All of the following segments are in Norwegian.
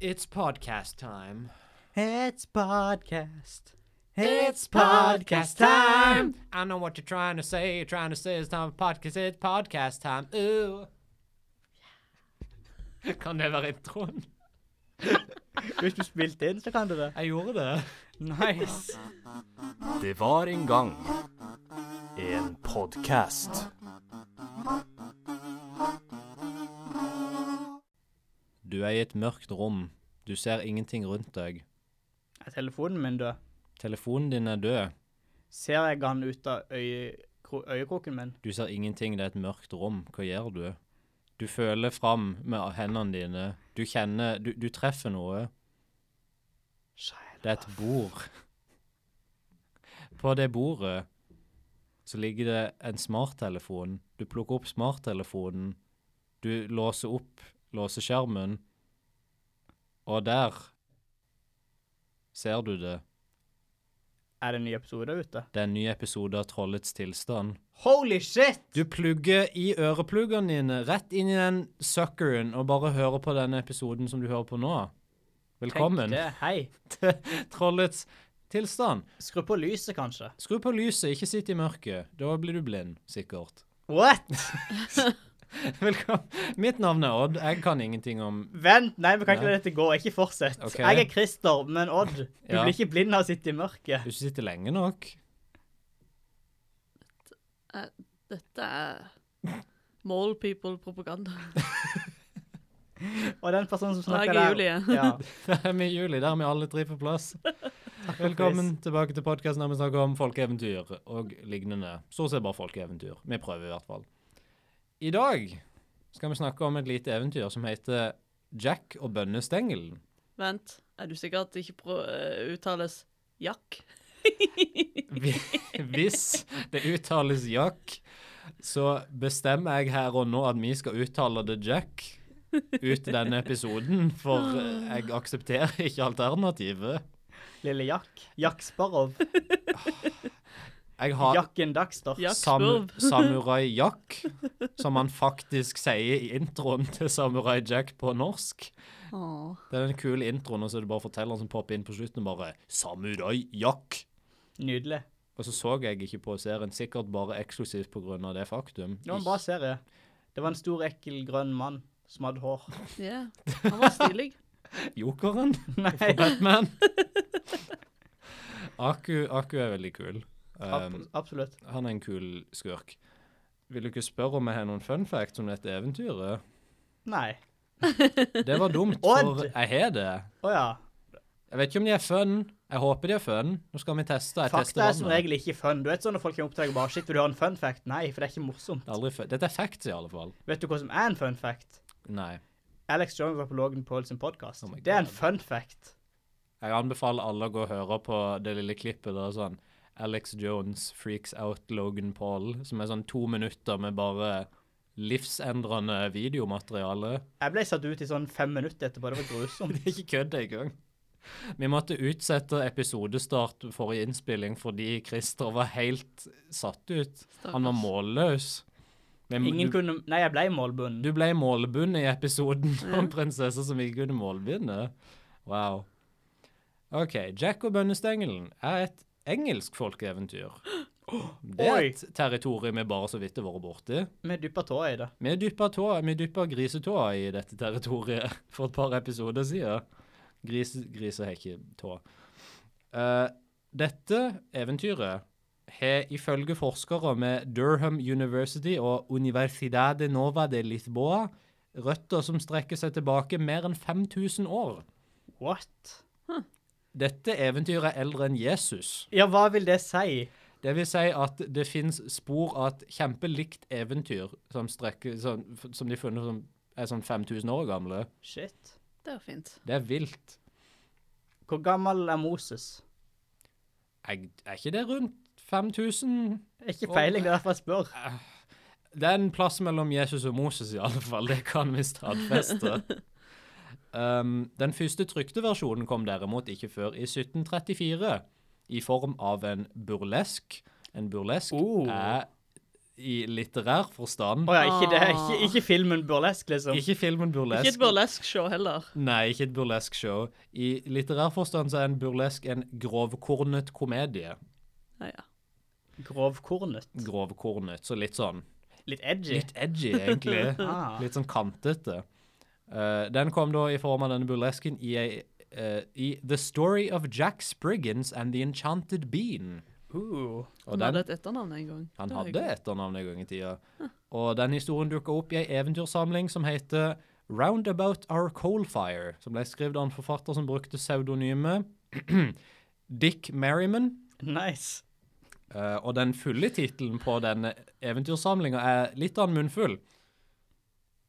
It's podcast time. It's podcast. It's podcast time. I know what you're trying to say. You're trying to say it's time for podcast. It's podcast time. Ooh. Kan det være introen? Hvis du spilte inn, så kan du det. Jeg gjorde det. Nice. Det var en gang en podkast. Du er i et mørkt rom. Du ser ingenting rundt deg. Er telefonen min død? Telefonen din er død. Ser jeg han ut av øye, øyekroken min? Du ser ingenting. Det er et mørkt rom. Hva gjør du? Du føler fram med hendene dine. Du kjenner Du, du treffer noe. Det er et bord. På det bordet så ligger det en smarttelefon. Du plukker opp smarttelefonen. Du låser opp låseskjermen, og der ser du det. Er det en ny episode ute? Det er en ny episode av Trollets tilstand. Holy shit! Du plugger i ørepluggene dine rett inn i den suckeren og bare hører på denne episoden som du hører på nå. Velkommen Tenk det. Hei. til Trollets tilstand. Skru på lyset, kanskje. Skru på lyset, ikke sitt i mørket. Da blir du blind, sikkert. What? Velkommen. Mitt navn er Odd. Jeg kan ingenting om Vent, nei, vi kan ikke la dette gå. Ikke fortsett. Okay. Jeg er Christer, men Odd, du Ja. blir ikke blind av å sitte i mørket. Du sitter lenge nok. Dette er Mall People-propaganda. Og den personen som snakker er der Julie. Ja. Det er vi i juli, der er vi alle tre på plass. Velkommen tilbake til podkasten der vi snakker om folkeeventyr og lignende. Stort sett bare folkeeventyr. Vi prøver i hvert fall. I dag skal vi snakke om et lite eventyr som heter Jack og bønnestengelen. Vent, er du sikker at det ikke eh, uttales Jack? Hvis det uttales Jack, så bestemmer jeg her og nå at vi skal uttale det Jack ut denne episoden, for jeg aksepterer ikke alternativet. Lille Jack. Jack Sparrow. Jeg har Jakken Daxter. Sam Samurai Jack, som han faktisk sier i introen til Samurai Jack på norsk. Åh. Det er den kule introen, og så er det bare fortelleren som popper inn på slutten og bare Samurai Jack. Nydelig. Og så så jeg ikke på serien, sikkert bare eksklusivt pga. det faktum. Det var en bra serie. Det var en stor, ekkel, grønn mann som hadde hår. Ja, han var stilig. Jokeren Nei, Batman. Aku, Aku er veldig kul. Um, absolutt. han er en kul skurk. Vil du ikke spørre om jeg har noen fun facts om dette eventyret? Nei. Det var dumt, for jeg har det. Oh, ja. Jeg vet ikke om de er fun. Jeg håper de er fun. Nå skal vi teste. Jeg Fakta er som regel ikke fun. Du vet sånn når folk kommer opp til deg og bare Shit, vil du ha en fun fact? Nei, for det er ikke morsomt. Det er aldri. Dette er facts, i alle fall. Vet du hva som er en fun fact? Nei. Alex Jones var på Logan Paul sin podkast. Oh det er en fun fact. Jeg anbefaler alle å gå og høre på det lille klippet der sånn Alex Jones freaks out Logan Paul, som er sånn to minutter med bare livsendrende videomateriale. Jeg ble satt ut i sånn fem minutter etterpå. Det var grusomt. Det er ikke kødd engang. Vi måtte utsette episodestart forrige innspilling fordi Christer var helt satt ut. Han var målløs. Men Ingen du, kunne Nei, jeg ble målbundet. du ble målbundet i episoden om prinsesser som ikke kunne målbinde. Wow. OK. Jack og bønnestengelen er et engelsk folkeeventyr. Det er et territorium vi bare så vidt har vært borti. Vi dyppa tåa i det. Vi dyppa tåa, vi dyppa grisetåa i dette territoriet for et par episoder siden. Gris, griser har ikke tå. Uh, dette eventyret har ifølge forskere med Durham University og Universidade Nova de Lisboa røtter som strekker seg tilbake mer enn 5000 år. What? Dette eventyret er eldre enn Jesus. Ja, hva vil det si? Det vil si at det finnes spor av et kjempelikt eventyr som, strekker, som, som de funnet som er sånn 5000 år gamle. Shit. Det er fint. Det er vilt. Hvor gammel er Moses? Jeg, er ikke det rundt 5000? Ikke peiling, det er derfor jeg spør. Det er en plass mellom Jesus og Moses, i alle fall. Det kan vi stadfeste. Um, den første trykte versjonen kom derimot ikke før i 1734, i form av en burlesk. En burlesk Oh. er i litterær forstand. Oh, ja, ikke, det, ikke, Ah. ikke filmen burlesk, liksom. Ikke filmen burlesk. Ikke et burlesk show heller. Nei, ikke et burlesk show. I litterær forstand så er en burlesk en grovkornet komedie. Ja, ja. Grovkornet. Grovkornet, så litt sånn Litt edgy. Litt edgy, egentlig. Ah. Litt sånn kantete. Eh, den kom da i form av denne burlesken i, eh, i The Story of Jack Spriggins and the Enchanted Bean. Uh. Og Han den, hadde et etternavn en gang. han hadde etternavn en gang i tida. Og den historien dukka opp i ei eventyrsamling som heter Roundabout Our Coalfire, som ble skrevet av en forfatter som brukte pseudonymet Dick Merriman. Nice. Eh, og den fulle tittelen på denne eventyrsamlinga er litt av en munnfull.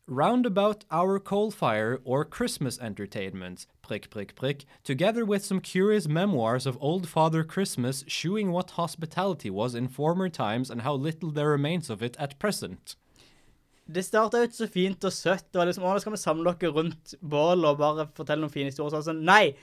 Roundabout Our Coalfire or Christmas Entertainment, prick, prick, prick, together with some curious memoirs of old Father Christmas shewing what hospitality was in former times and how little there remains of it at present. Det starta ut så fint og søtt. Var liksom, å, nå skal vi samle dere rundt bål og bare fortelle noen fine historier. Sånn. Nei!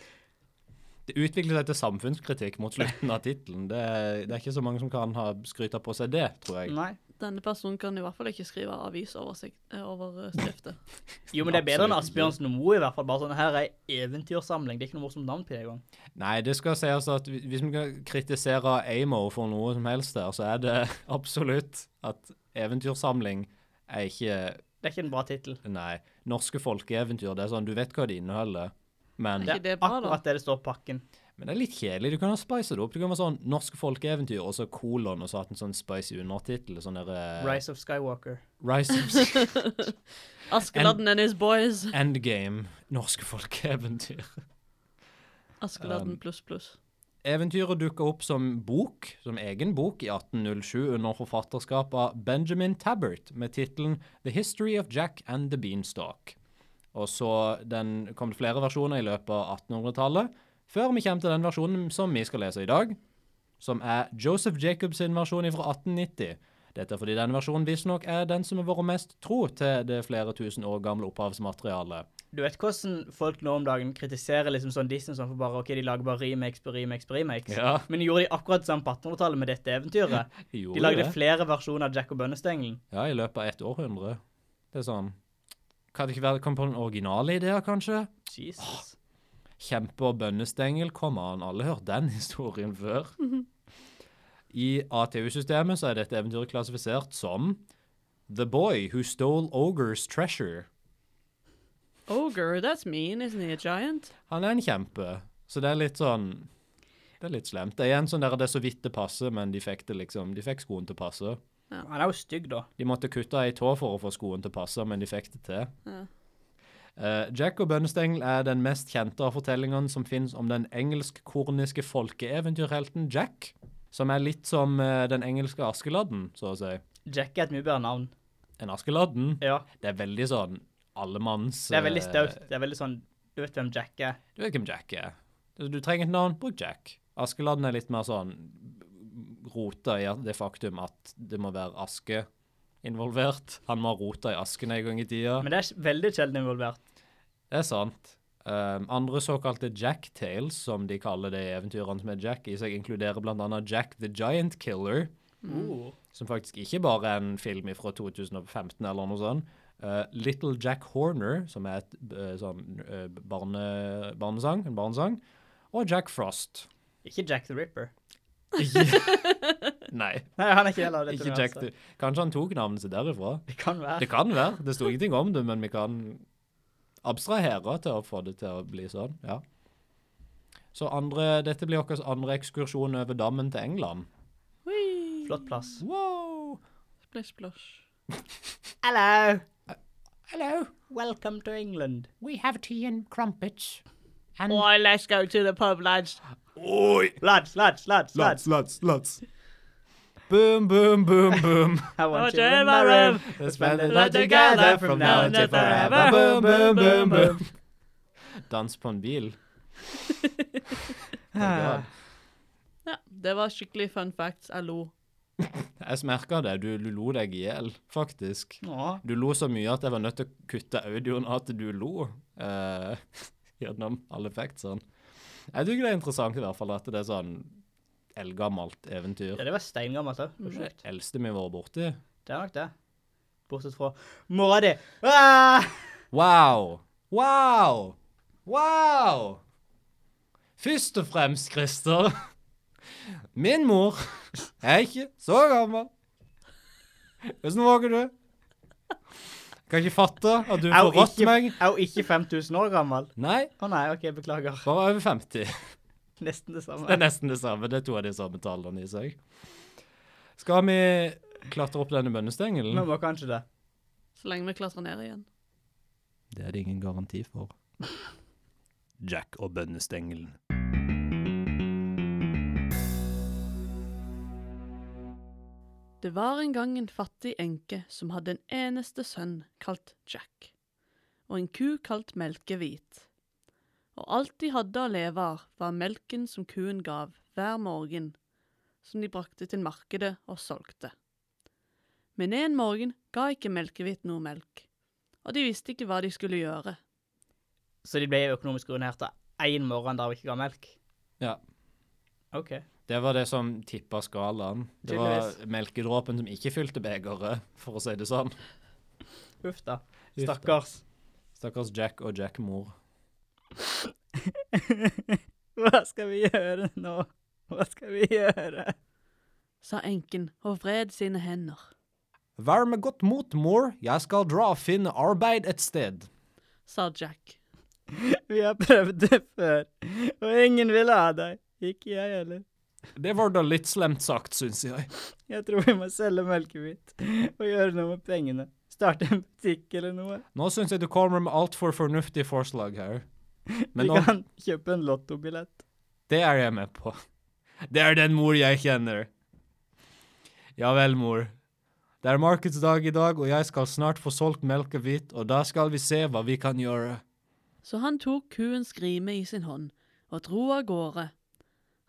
Det utvikler seg til samfunnskritikk mot slutten av tittelen. Det, det er ikke så mange som kan ha skryta på seg det, tror jeg. Nei. Denne personen kan i hvert fall ikke skrive avisoverskrifter. Jo, men det er bedre enn. Asbjørnsen og Moe, i hvert fall. Bare sånn, her er eventyrsamling. Det er ikke noe morsomt navn på det engang. Nei, det skal sies at hvis vi kan kritisere Amo for noe som helst der, så er det absolutt at eventyrsamling er ikke Det er ikke en bra tittel. Nei. Norske folkeeventyr, det er sånn, du vet hva de inneholder, men, Er det bra. Akkurat det det står på pakken. Men det er litt kjedelig. Du kan ha spice det opp. Det kan være sånn norske folkeeventyr, og så kolon, og så hatt en sånn spicy undertittel. Sånn der eh, Rise of Skywalker. Rise of Askeladden and his boys. Endgame. Norske folkeeventyr. Askeladden Um, pluss pluss. Eventyret dukka opp som bok, som egen bok, i 1807 under forfatterskap av Benjamin Tabbert med tittelen The History of Jack and the Beanstalk. Og så den kom det flere versjoner i løpet av 1800-tallet, før vi kommer til den versjonen som vi skal lese i dag, som er Joseph Jacobs sin versjon fra 1890. Dette er fordi denne versjonen visstnok er den som har vært mest tro til det flere tusen år gamle opphavsmaterialet. Du vet hvordan folk nå om dagen kritiserer liksom sånn Disney sånn for bare, ok, de lager bare remakes på remakes på remakes. Ja, Men gjorde de akkurat samme på 1800-tallet med dette eventyret? de De lagde det. flere versjoner av Jack og Bønnestengelen. Ja, i løpet av ett århundre. Det er sånn Kan det ikke være kom på den originale ideen, kanskje? Jesus. Kjempe og bønnestengel, kom an, alle har hørt den historien før. I ATU-systemet så er dette eventyret klassifisert som The Boy Who Stole Ogre's Treasure. Ogre, that's mean, isn't he a giant? Han er en kjempe, så det er litt sånn Det er litt slemt. Det er en sånn der det er så vidt det passer, men de fikk det liksom De fikk skoen til å passe. Han er jo stygg, da. De måtte kutte ei tå for å få skoen til å passe, men de fikk det til. Ja. Eh, Jack og Bønnestengel er den mest kjente av fortellingene som finnes om den engelsk-korniske folkeeventyrhelten Jack, som er litt som uh, den engelske Askeladden, så å si. Jack er et mye bedre navn. En Askeladden, Ja. det er veldig sånn allemanns... Det er veldig eh, staut. Det er veldig sånn Du vet hvem Jack er? Du vet hvem Jack er. Du trenger et navn, bruk Jack. Askeladden er litt mer sånn rota i det faktum at det må være aske involvert. Han må ha rota i asken en gang i tida. Men det er veldig sjelden involvert. Det er sant. Um, andre såkalte Jack Tales, som de kaller det i eventyrene som er Jack, i seg inkluderer annet Jack the Giant Killer, Mm. som faktisk ikke bare er en film fra 2015 eller noe sånt. Uh, Little Jack Horner, som er et uh, sånn uh, barne, barnesang, en barnesang. Og Jack Frost. Ikke Jack the Ripper. Nei, Nei, han er ikke heller av dette ikke Jack the universet. Kanskje han tok navnet sitt derifra? Det kan være. Det kan være. Det sto ingenting om det, men vi kan abstrahere til å få det til å bli sånn. Ja. Så andre, dette blir vår andre ekskursjon over dammen til England. Hui. Flott plass. Wow! Splish splosh. Hello! Hello, Welcome to England. we have tea and crumpets. And Oi, let's go to the pub, lads. Oi! Lads, lads, lads, lads. lads, lads. Boom, boom, boom, boom. I want Oh, you in my room. Let's spend the night together from now until forever. Boom, boom, boom, boom. Dans på en bil. Ah. Ja, det var skikkelig fun facts. Jeg lo. Jeg merka det. Du, du lo deg i hjel, faktisk. Ja. Du lo så mye at jeg var nødt til å kutte audioen at du lo eh, gjennom alle factsene. Jeg tykker det er interessant i hvert fall at det er sånn eldgammelt eventyr. Ja, det var steingammelt òg. Det eldste vi har vært borti. Det er nok det. Bortsett fra mora di. Ah! Wow. Wow. Wow. Først og fremst, Christer Min mor er ikke så gammel. Hvordan våger du? Kan ikke fatte at du Er får rått ikke, meg. er hun ikke 5000 år gammel? Nei, Å nei, OK, beklager. bare over 50. Nesten det samme. Det er nesten det samme. Det er to av de samme tallene i seg. Skal vi klatre opp denne Vi bønnestengelen? må kanskje det. Så lenge vi klatrer ned igjen. Det er det ingen garanti for. Jack og bønnestengelen. Det var en gang en fattig enke som hadde en eneste sønn kalt Jack, og en ku kalt Melkehvit. Og alt de hadde å leve av, var melken som kuen gav hver morgen, som de brakte til markedet og solgte. Men en morgen ga ikke Melkehvitt noe melk, og de visste ikke hva de skulle gjøre. Så de ble økonomisk ruinert av én morgen der vi ikke ga melk? Ja. OK. Det var det som tippa skalaen. Det var melkedråpen som ikke fylte begeret, for å si det sånn. Uff da. Stakkars. Stakkars Jack og Jack-mor. Hva skal vi gjøre nå? Hva skal vi gjøre? Sa enken og vred sine hender. Vær med godt mot, mor. Jeg skal dra og finne arbeid et sted. Sa Jack. Vi har prøvd det før, og ingen vil ha deg. Ikke jeg heller. Det var da litt slemt sagt, syns jeg. Jeg tror vi må selge melkehvit og gjøre noe med pengene. Starte en butikk eller noe. Nå syns jeg du kommer med altfor fornuftige forslag her. Men vi nå, kan kjøpe en lottobillett. det er jeg med på. Det er den mor jeg kjenner. Ja vel, mor. Det er markedsdag i dag, og jeg skal snart få solgt melkehvit, og da skal vi se hva vi kan gjøre. Så han tok kuens grime i sin hånd og dro av gårde.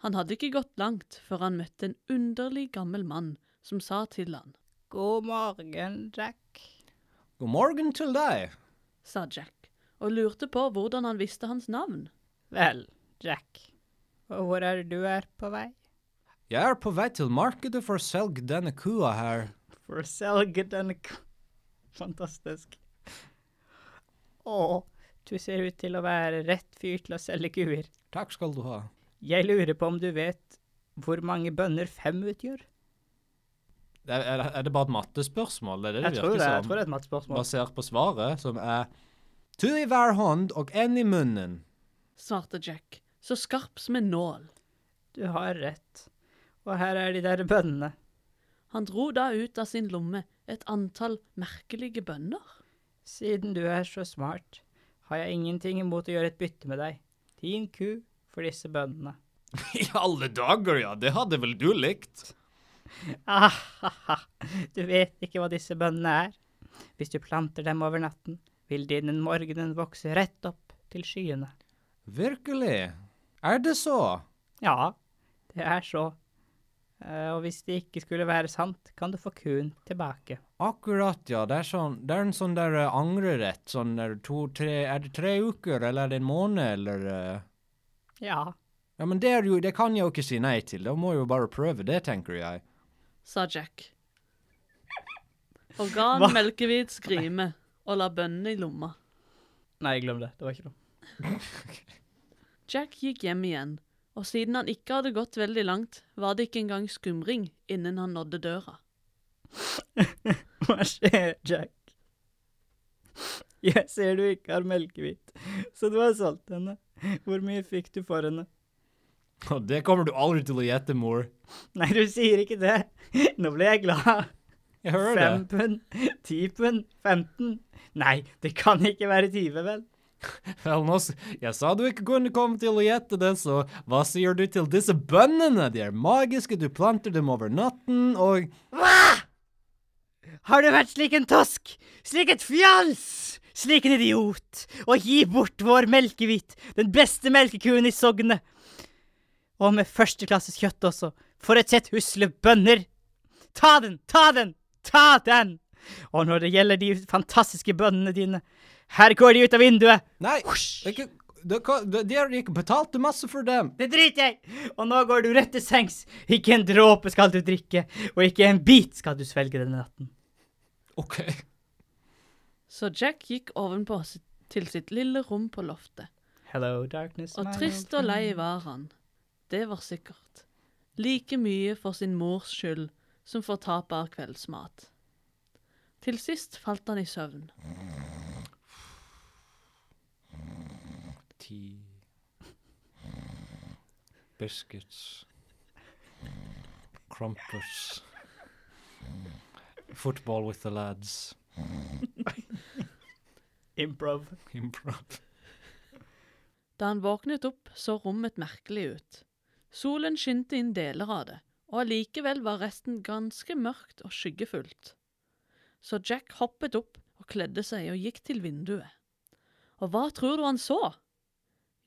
Han hadde ikke gått langt før han møtte en underlig gammel mann som sa til han, God morgen, Jack. God morgen til deg. sa Jack, og lurte på hvordan han visste hans navn. Vel, Jack. Og hvor er det du er på vei? Jeg er på vei til markedet for å selge denne kua her. For å selge denne kua Fantastisk. Å, du ser ut til å være rett fyr til å selge kuer. Takk skal du ha. Jeg lurer på om du vet hvor mange bønner fem utgjør? Er, er, er det bare et mattespørsmål? Det er det Jeg virker det, jeg tror det er et mattespørsmål. Basert på svaret, som er to i hver hånd og en i munnen. svarte Jack, så skarp som en nål. Du har rett. Og her er de der bønnene. Han dro da ut av sin lomme et antall merkelige bønner. Siden du er så smart, har jeg ingenting imot å gjøre et bytte med deg. Din ku for disse bønnene. I alle dager, ja. Det hadde vel du likt? Ahaha, du vet ikke hva disse bønnene er. Hvis du planter dem over natten, vil denne morgenen vokse rett opp til skyene. Virkelig? Er det så? Ja, det er så. Eh, og hvis det ikke skulle være sant, kan du få kuen tilbake. Akkurat, ja. Det er, sånn, det er en sånn der eh, angrerett. Sånn der to-tre Er det tre uker, eller er det en måned, eller eh? Ja, Ja, men det, er jo, det kan jeg jo ikke si nei til. Da må jeg jo bare prøve det, tenker jeg. sa Jack. Organ, ga melkehvit skrime og la bønnene i lomma. nei, glem det. Det var ikke noe. Jack gikk hjem igjen, og siden han ikke hadde gått veldig langt, var det ikke engang skumring innen han nådde døra. Hva skjer, Jack? Jeg ser du ikke har melkehvit, så du har solgt henne. Hvor mye fikk du for henne? Det kommer du aldri til å gjette, mor. Nei, du sier ikke det. Nå ble jeg glad. Jeg hører Fem det. pund, ti pund, 15. Nei, det kan ikke være 20, vel? Vel, nå, jeg sa du ikke kunne komme til å gjette det, så hva sier du til disse bønnene? De er magiske, du planter dem over natten, og Hva?! Har du vært slik en tosk, slik et fjals, slik en idiot, og gi bort vår melkehvit, den beste melkekuen i Sognet? Og med førsteklasses kjøtt også, for et sett husle bønner! Ta den, ta den, ta den! Og når det gjelder de fantastiske bønnene dine, her går de ut av vinduet! Nei, ikke, det, de har ikke betalt masse for dem. Det driter jeg! Og nå går du rett til sengs. Ikke en dråpe skal du drikke, og ikke en bit skal du svelge denne natten. OK. Så Jack gikk ovenpå til sitt lille rom på loftet. Hello, darkness, Og trist og lei var han. Det var sikkert. Like mye for sin mors skyld som får tapet av kveldsmat. Til sist falt han i søvn. Tea. Biscuits. Crumpets. Football with the lads. Improv. Improv. Da han våknet opp, så rommet merkelig ut. Solen skinte inn deler av det, og allikevel var resten ganske mørkt og skyggefullt. Så Jack hoppet opp og kledde seg og gikk til vinduet. Og hva tror du han så?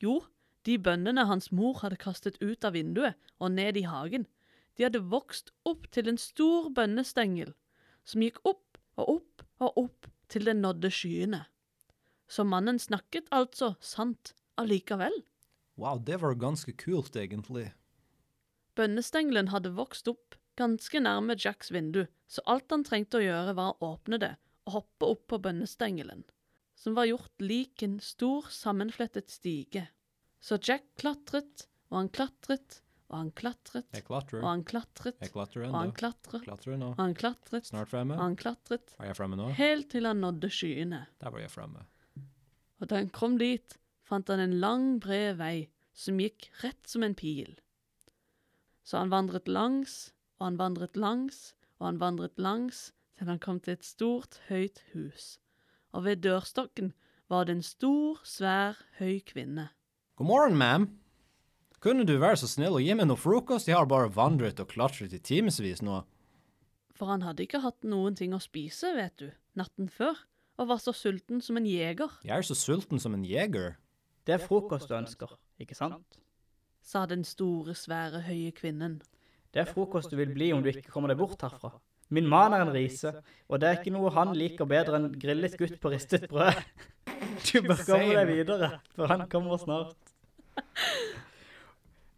Jo, de bønnene hans mor hadde kastet ut av vinduet og ned i hagen, de hadde vokst opp til en stor bønnestengel, som gikk opp og opp og opp til det nådde skyene. Så mannen snakket altså sant allikevel. Wow, det var ganske kult, egentlig. Bønnestengelen hadde vokst opp ganske nærme Jacks vindu, så alt han trengte å gjøre var å åpne det og hoppe opp på bønnestengelen, som var gjort lik en stor, sammenflettet stige. Så Jack klatret, og han klatret, og han klatret, Jeg klatrer. og han klatret, Jeg klatrer og han klatret, Klatrer nå. og han klatret, Snart og han klatret, Er jeg fremme nå? helt til han nådde skyene. Der var jeg fremme. Og da han kom dit, fant han en lang, bred vei som gikk rett som en pil. Så han vandret langs, og han vandret langs, og han vandret langs, til han kom til et stort, høyt hus. Og ved dørstokken var det en stor, svær, høy kvinne. God morgen, ma'am. Kunne du være så snill å gi meg noe frokost? Jeg har bare vandret og klatret i timevis nå. For han hadde ikke hatt noen ting å spise, vet du, natten før, og var så sulten som en jeger, Jeg er så sulten som en jeger. Det er frokost du ønsker, ikke sant? Sa den store, svære, høye kvinnen. Det er frokost du vil bli om du ikke kommer deg bort herfra. Min mann er en rise, og det er ikke noe han liker bedre enn grillet gutt på ristet brød. Du bør komme deg videre, for han kommer snart.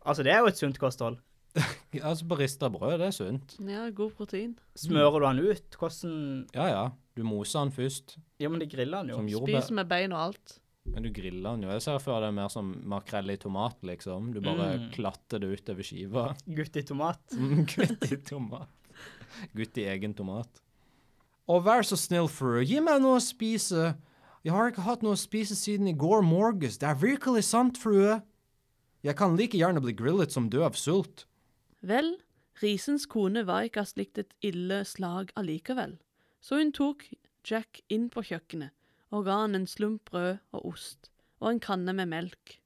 Altså, det er jo et sunt kosthold. Altså, på rista brød, det er sunt. Ja, god protein. Smører du han ut? Hvordan Ja, ja. Du moser han først, Ja, men de griller han jo. som jordbær. Spis med bein og alt. Men du griller den jo. Jeg ser for er mer som makrell i tomat, liksom. Du bare Mm. klatter det utover skiva. Gutt i tomat. Mm, Gutt i tomat. Gutt i egen tomat. Og vær så snill, frue, gi meg noe å spise. Jeg har ikke hatt noe å spise siden i går morges. Det er virkelig sant, frue. Jeg kan like gjerne bli grillet som død av sult. Vel, risens kone var ikke av slikt et ille slag allikevel, så hun tok Jack inn på kjøkkenet og ga han en slump brød og ost og en kanne med melk.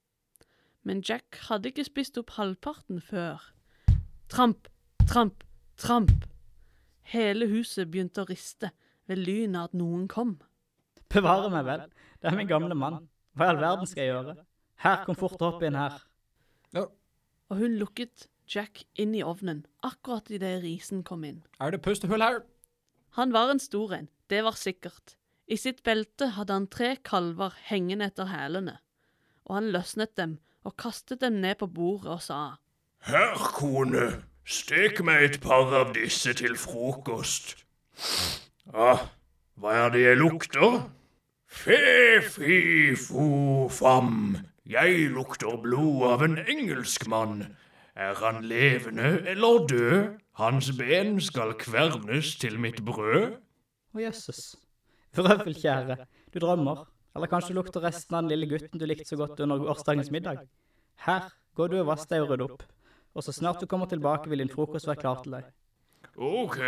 Men Jack hadde ikke spist opp halvparten før. Tramp, tramp, tramp. Hele huset begynte å riste ved lynet av at noen kom. Bevare meg vel. Det er min gamle mann. Hva i all verden skal jeg gjøre? Her, kom fort opp inn her. Og hun lukket Jack inn i ovnen akkurat idet risen kom inn. Er det pustehull her? Han var en stor en, det var sikkert. I sitt belte hadde han tre kalver hengende etter hælene, og han løsnet dem og kastet dem ned på bordet og sa, Her, kone, stek meg et par av disse til frokost. Ah, hva er det jeg lukter? Fe, fi, fo, fam. Jeg lukter blod av en engelskmann. Er han levende eller død? Hans ben skal kvernes til mitt brød. Å, jøsses. Vrøvlkjære, du drømmer. Eller kanskje du lukter resten av den lille gutten du likte så godt under gårsdagens middag. Her, gå du og vask deg og rydd opp. Og så snart du kommer tilbake vil din frokost være klar til deg. Ok,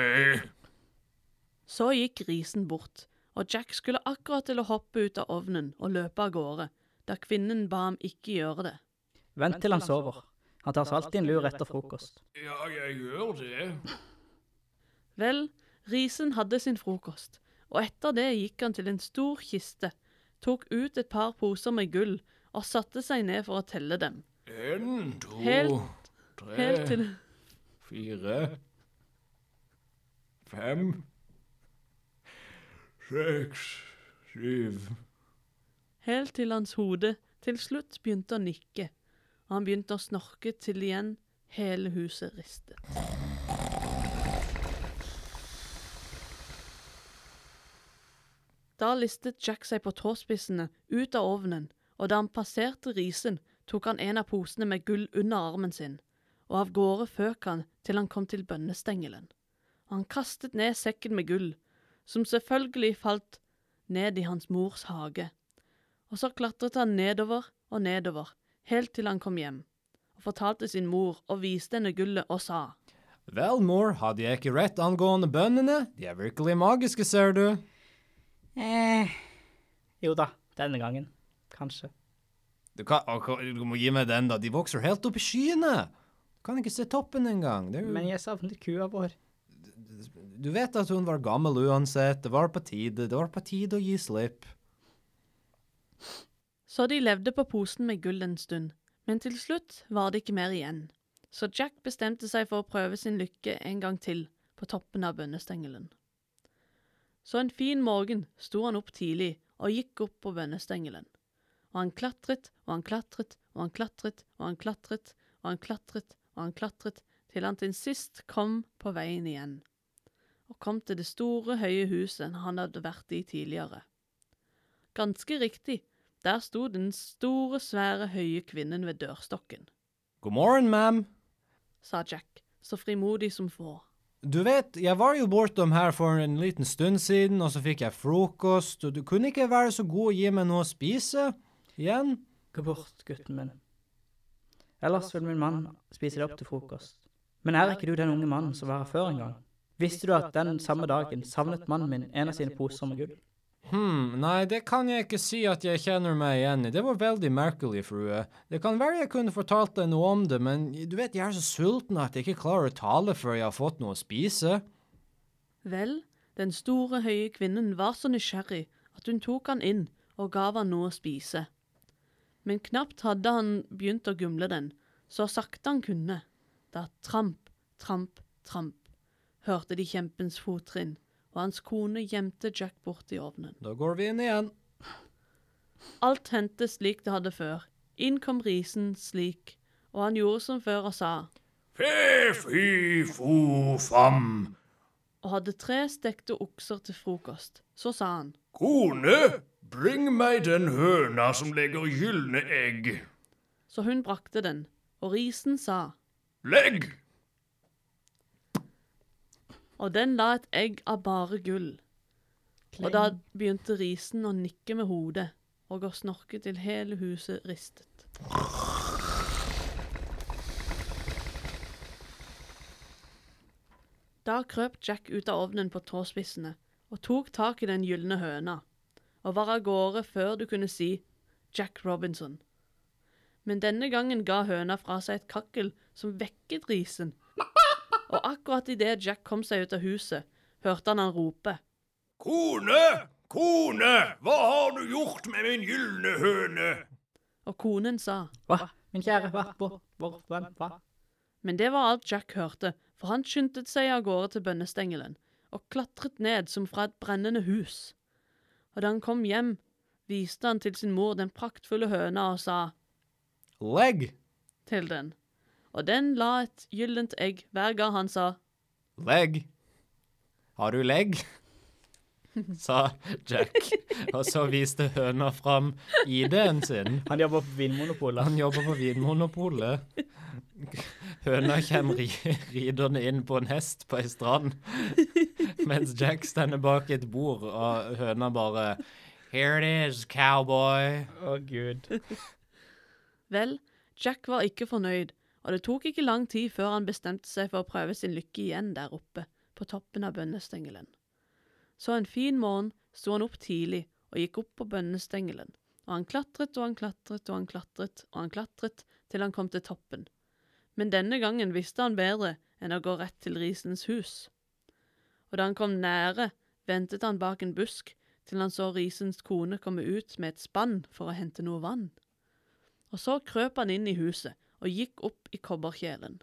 Så gikk risen bort, og Jack skulle akkurat til å hoppe ut av ovnen og løpe av gårde, da kvinnen ba ham ikke gjøre det. Vent til han sover. Han tar seg alltid en lur etter frokost. ja, jeg gjør det. Vel, risen hadde sin frokost, og etter det gikk han til en stor kiste, tok ut et par poser med gull og satte seg ned for å telle dem, En, to, Helt- tre, helt til fire, fem, seks, syv. helt til hans hode til slutt begynte å nikke, og han begynte å snorke til igjen hele huset ristet. Da listet Jack seg på tåspissene ut av ovnen, og da han passerte risen, tok han en av posene med gull under armen sin, og av gårde føk han til han kom til bønnestengelen. Han kastet ned sekken med gull, som selvfølgelig falt ned i hans mors hage. Og så klatret han nedover og nedover, helt til han kom hjem, og fortalte sin mor og viste henne gullet og sa. Vel, mor, hadde jeg ikke rett angående bønnene? De er virkelig magiske, ser du. Eh Jo da, denne gangen. Kanskje. Du, kan, du må gi meg den, da. De vokser helt opp i skyene. Du kan ikke se toppen engang. Jo Men jeg savner kua vår. Du vet at hun var gammel uansett. Det var på tide. Det var på tide å gi slipp. Så de levde på posen med gull en stund, men til slutt var det ikke mer igjen. Så Jack bestemte seg for å prøve sin lykke en gang til på toppen av bønnestengelen. Så en fin morgen sto han opp tidlig og gikk opp på bønnestengelen. Og han klatret og han klatret og han klatret og han klatret og han klatret og han klatret til han til sist kom på veien igjen, og kom til det store, høye huset han hadde vært i tidligere. Ganske riktig, der sto den store, svære, høye kvinnen ved dørstokken, God morgen, ma'am. sa Jack, så frimodig som få. Du vet, jeg var jo bortom her for en liten stund siden, og så fikk jeg frokost, og du kunne ikke være så god å gi meg noe å spise? Igjen? Gå bort, gutten min. Ellers vil min mann spise det opp til frokost. Men er ikke du den unge mannen som var her før en gang? Visste du at den samme dagen savnet mannen min en av sine poser med gull? Hm, nei, det kan jeg ikke si at jeg kjenner meg igjen i. Det var veldig merkelig, frue. Det kan være jeg kunne fortalt deg noe om det, men du vet, jeg er så sulten at jeg ikke klarer å tale før jeg har fått noe å spise. Vel, den store, høye kvinnen var så nysgjerrig at hun tok han inn og gav han noe å spise. Men knapt hadde han begynt å gumle den, så sakte han kunne, da tramp, tramp, tramp, hørte de kjempens fottrinn, og hans kone gjemte Jack bort i ovnen. Da går vi inn igjen. Alt hendte slik det hadde før. Inn kom risen slik, og han gjorde som før og sa, Fe, fy, fo, fam. og hadde tre stekte okser til frokost. Så sa han, Kone, bring meg den høna som legger gylne egg. så hun brakte den, og risen sa, Legg! Og den la et egg av bare gull. Og da begynte risen å nikke med hodet og å snorke til hele huset ristet. Da krøp Jack ut av ovnen på tåspissene og tok tak i den gylne høna, og var av gårde før du kunne si Jack Robinson. Men denne gangen ga høna fra seg et kakkel som vekket risen, og akkurat idet Jack kom seg ut av huset, hørte han han rope. Kone, kone, hva har du gjort med min gylne høne? Og konen sa, Hva? Min kjære, hva? Hvor? Hvor? Hvem? Hva? men det var alt Jack hørte, for han skyndte seg av gårde til bønnestengelen og klatret ned som fra et brennende hus. Og da han kom hjem, viste han til sin mor den praktfulle høna og sa Legg! til den, og den la et gyllent egg hver gang han sa Legg! Har du legg? sa Jack, og så viste høna fram ID-en sin. Han jobber på Vinmonopolet. Han jobber på Vinmonopolet. Høna kommer ri ridende inn på en hest på ei strand, mens Jack stender bak et bord, og høna bare Here it is, cowboy. Å, gud. Vel, Jack var ikke fornøyd, og det tok ikke lang tid før han bestemte seg for å prøve sin lykke igjen der oppe, på toppen av bønnestengelen. Så en fin morgen sto han opp tidlig og gikk opp på bønnestengelen, og han klatret og han klatret og han klatret og han klatret til han kom til toppen. Men denne gangen visste han bedre enn å gå rett til risens hus. Og da han kom nære, ventet han bak en busk til han så risens kone komme ut med et spann for å hente noe vann. Og så krøp han inn i huset og gikk opp i kobberkjelen.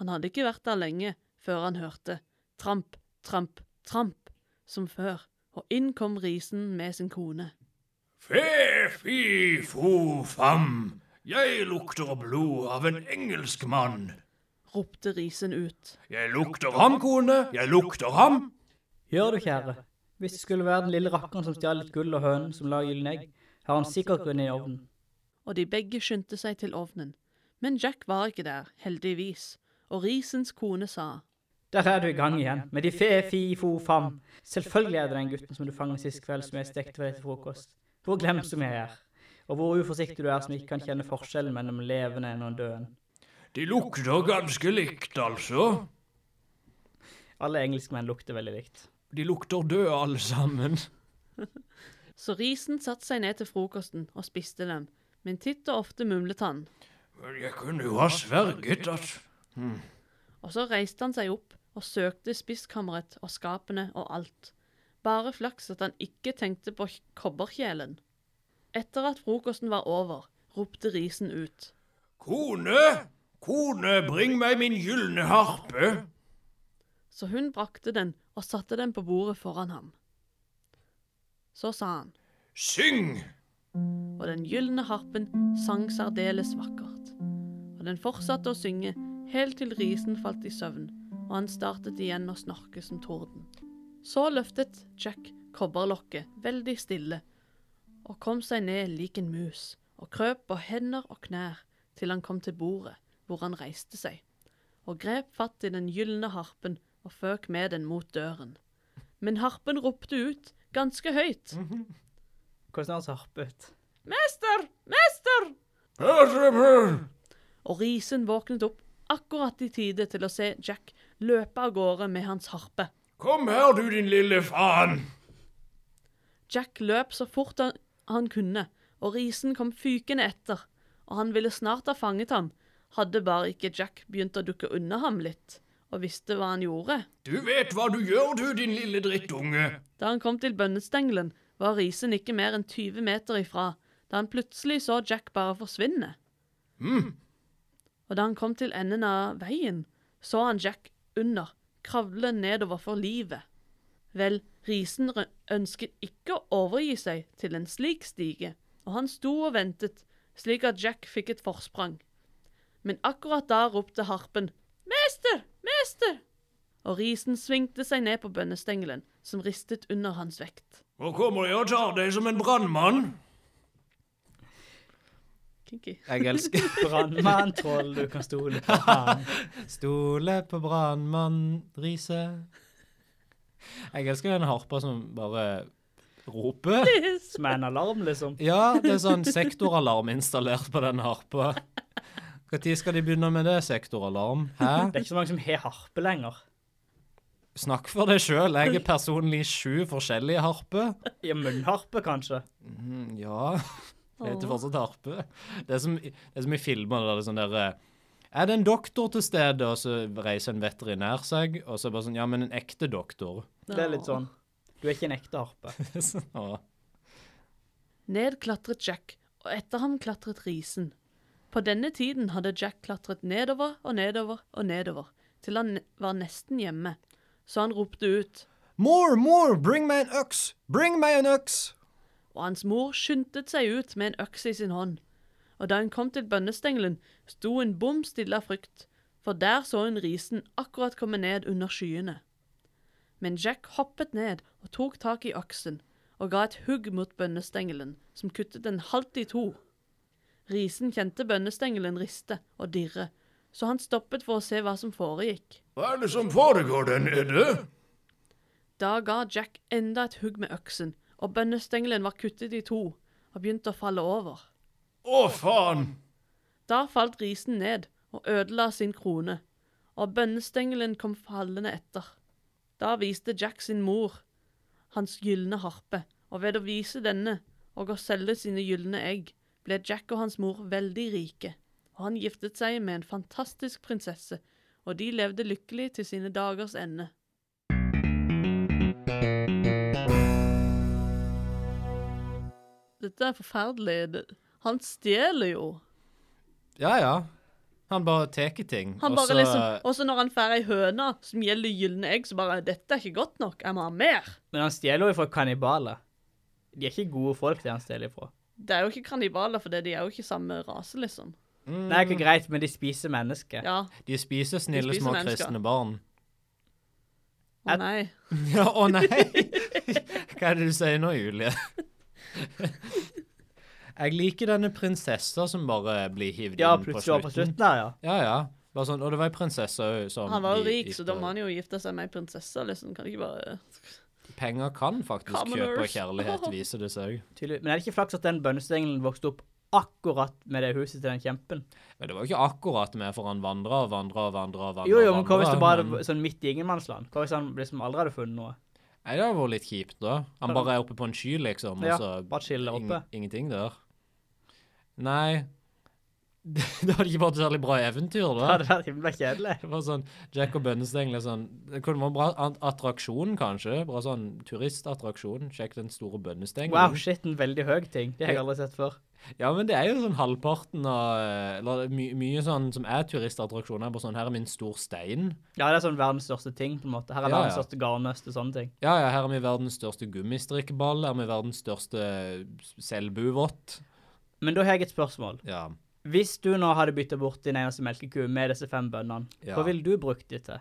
Han hadde ikke vært der lenge før han hørte tramp, tramp, tramp som før, og inn kom risen med sin kone. Fe, fi, fo, fam. Jeg lukter blod av en engelsk mann. ropte risen ut. Jeg lukter ham, kone. Jeg lukter ham. Gjør du, kjære? Hvis det skulle være den lille rakkeren som stjal litt gull og hønen som la gylne egg, har han sikkert gått ned i ovnen. Og de begge skyndte seg til ovnen. Men Jack var ikke der, heldigvis, og Risens kone sa Der er du i gang igjen, med de fe, fi, fo, fam. Selvfølgelig er det den gutten som du fanget sist kveld som jeg stekte for deg til frokost. Hvor glemt som jeg er. Og hvor uforsiktig du er som ikke kan kjenne forskjellen mellom levende og en døden. De lukter ganske likt, altså. Alle engelskmenn lukter veldig likt. De lukter døde alle sammen. Så Risen satte seg ned til frokosten og spiste dem, men titt og ofte mumlet han. Men jeg kunne jo ha sverget at Og så reiste han seg opp og søkte spisskammeret og skapene og alt. Bare flaks at han ikke tenkte på kobberkjelen. Etter at frokosten var over, ropte Risen ut. Kone, kone, bring meg min gylne harpe. Så hun brakte den og satte den på bordet foran ham. Så sa han, Syng! Og den gylne harpen sang særdeles vakkert. Og den fortsatte å synge helt til Risen falt i søvn, og han startet igjen å snorke som torden. Så løftet Jack kobberlokket veldig stille, og kom seg ned lik en mus, og krøp på hender og knær til han kom til bordet, hvor han reiste seg, og grep fatt i den gylne harpen og føk med den mot døren. Men harpen ropte ut ganske høyt. Hvordan har harpe ut? Mester! Mester! Og Risen våknet opp akkurat i tide til å se Jack løpe av gårde med hans harpe. Kom her, du din lille faen. Jack løp så fort han, han kunne, og Risen kom fykende etter, og han ville snart ha fanget ham, hadde bare ikke Jack begynt å dukke unna ham litt, og visste hva han gjorde. Du vet hva du gjør, du din lille drittunge. Da han kom til bønnestengelen, var Risen ikke mer enn 20 meter ifra, da han plutselig så Jack bare forsvinne. Mm. Og da han kom til enden av veien, så han Jack under, kravle nedover for livet. Vel, Risen ønsket ikke å overgi seg til en slik stige, og han sto og ventet, slik at Jack fikk et forsprang. Men akkurat da ropte harpen, Mester! Mester! Og Risen svingte seg ned på bønnestengelen, som ristet under hans vekt. nå kommer jeg og tar deg som en brannmann. Kinky. Jeg elsker brannmanntroll, du kan stole på han. Stole på brannmann Riise. Jeg elsker den harpa som bare roper. Som er en alarm, liksom. Ja, det er sånn sektoralarm installert på den harpa. Når skal de begynne med det, sektoralarm? Hæ? Det er ikke så mange som har harpe lenger. Snakk for deg sjøl. Jeg er personlig sju forskjellige harper. Ja, munnharpe, kanskje. Mm, ja, det heter fortsatt harpe. Det er som, det er som i filmer der det er sånn der eh, Er det en doktor til stede, og så reiser en veterinær seg, og så er det bare sånn Ja, men en ekte doktor. Det er litt sånn. Du er ikke en ekte harpe. Sånn. Ned klatret Jack, og etter ham klatret Risen. På denne tiden hadde Jack klatret nedover og nedover og nedover, til han var nesten hjemme, så han ropte ut, More, more! Bring meg en øks! Bring meg en øks! og hans mor skyndte seg ut med en øks i sin hånd. Og da hun kom til bønnestengelen, sto hun bom stille av frykt, for der så hun Risen akkurat komme ned under skyene. Men Jack hoppet ned og tok tak i øksen, og ga et hugg mot bønnestengelen, som kuttet den halvt i to. Risen kjente bønnestengelen riste og dirre, så han stoppet for å se hva som foregikk. Hva er det som foregår der nede? Da ga Jack enda et hugg med øksen, og bønnestengelen var kuttet i to og begynte å falle over. Å, faen! Da falt risen ned og ødela sin krone, og bønnestengelen kom fallende etter. Da viste Jack sin mor hans gylne harpe, og ved å vise denne og å selge sine gylne egg, ble Jack og hans mor veldig rike, og han giftet seg med en fantastisk prinsesse, og de levde lykkelig til sine dagers ende. Dette er forferdelig. Han stjeler jo. Ja, ja. Han bare tar ting. Han og bare så- liksom, Også når han får ei høne som gjelder gylne egg, så bare 'Dette er ikke godt nok. Jeg må ha mer'. Men han stjeler jo fra kannibaler. De er ikke gode folk, det han stjeler fra. Det er jo ikke kannibaler, for de er jo ikke samme rase, liksom. Mm, Det er ikke greit, men de spiser mennesker. Ja. De spiser snille De spiser små mennesker. kristne barn. Å nei. Ja, å nei! Hva er det du sier nå, Julie? Jeg liker denne prinsessa som bare blir hivd Ja, inn på plutselig var på slutten. slutten der, ja. Ja, ja. Bare sånn, og det var ei prinsesse òg som Han var jo rik, rik, så da må han jo gifte seg med ei prinsesse, liksom. Kan ikke bare Penger kan faktisk kjøpe kjærlighet, viser det seg. Tydelig. Men er det ikke flaks at den bønnestengelen vokste opp akkurat med det huset til den kjempen? Men det var jo ikke akkurat med, for han vandra og vandra og vandra. Jo, jo, men hva hvis det bare men- sånn midt i ingenmannsland? Hva hvis han liksom aldri hadde funnet noe? Nei, det hadde vært litt kjipt, da. Han bare er oppe på en sky, liksom, og så bare chiller oppe. In ingenting der. Nei Det hadde ikke vært særlig bra eventyr, Det da. hadde vært himla kjedelig. Det var sånn Jack og bønnesteng, liksom. sånn Det kunne vært en bra attraksjon, kanskje. Bra sånn turistattraksjon. Sjekk den store bønnestengelen. Wow, shit, en veldig høy ting. Det har jeg aldri sett før. Ja, men det er jo sånn halvparten av eh, Eller my, mye sånn som er turistattraksjoner. på sånn Her er min stor stein. Ja, det er sånn verdens største ting, på en måte. Her er Ja, verdens ja. største garnnøst og sånne ting. Ja, ja, her er vi verdens største gummistrikkeball. Her er vi verdens største selbuvott. Men da har jeg et spørsmål. Ja. Hvis du nå hadde bytta bort din eneste melkeku med disse fem bønnene, Ja. hva ville du brukt de til?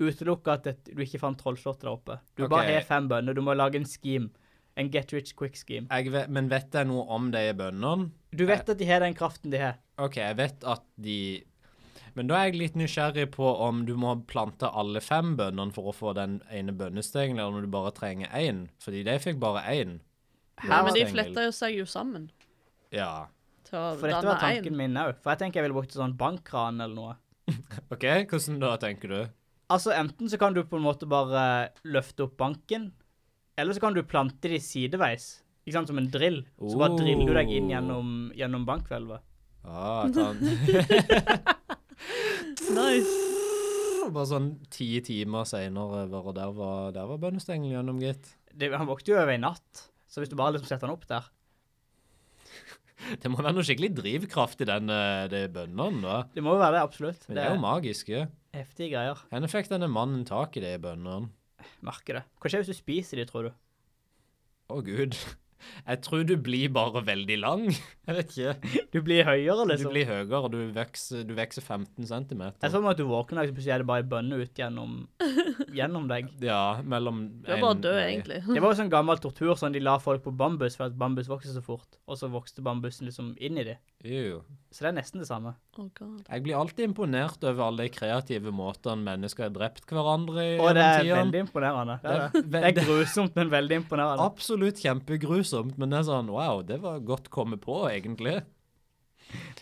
Utelukka at du ikke fant trollslottet der oppe. Du okay. bare har fem bønner. Du må lage en scheme. En get rich quick scheme. Jeg vet, men vet jeg noe om de bøndene? Du vet at de har den kraften de har. OK, jeg vet at de Men da er jeg litt nysgjerrig på om du må plante alle fem bøndene for å få den ene bønnestengelen, eller om du bare trenger én. Fordi de fikk bare én. Ja, men de fletter fletta jo seg jo sammen Ja. til å For dette var tanken en. min òg. For jeg tenker jeg ville brukt en sånn bankkran eller noe. OK, hvordan da, tenker du? Altså, enten så kan du på en måte bare løfte opp banken, eller så kan du plante de sideveis. Ikke sant, som en drill. Så bare driller du deg inn Oh. gjennom, gjennom bankhvelvet. Ah, Nice. Bare sånn ti timer seinere, og der var, der var bønnestengelen gjennom, gitt. Det, han våkte jo over i natt, så hvis du bare liksom setter han opp der Det må være noe skikkelig drivkraft i den, eh, de bønnene, da. Det må jo være det, absolutt. Men det er jo magiske. heftige greier. Hvor fikk denne mannen tak i de bønnene? Merker det. Hva skjer hvis du spiser de, tror du? Å, gud. Jeg tror du blir bare veldig lang. Jeg vet ikke. Du blir høyere, liksom? Du liksom. blir høyere, og du vokser, du vokser 15 cm. Jeg så for meg at du våkner, og så plutselig er det bare en bønne ut gjennom, gjennom deg. Ja, mellom Du er bare død, egentlig. Det var jo sånn gammel tortur, sånn de la folk på bambus for at bambus vokser så fort, og så vokste bambusen liksom inn i det. Ew. Så det er nesten det samme. Oh god. Jeg blir alltid imponert over alle de kreative måtene mennesker har drept hverandre i Og det er veldig imponerende. Det er, det er grusomt, men veldig imponerende. Absolutt kjempegrusomt, men det er sånn wow, det var godt kommet på, egentlig.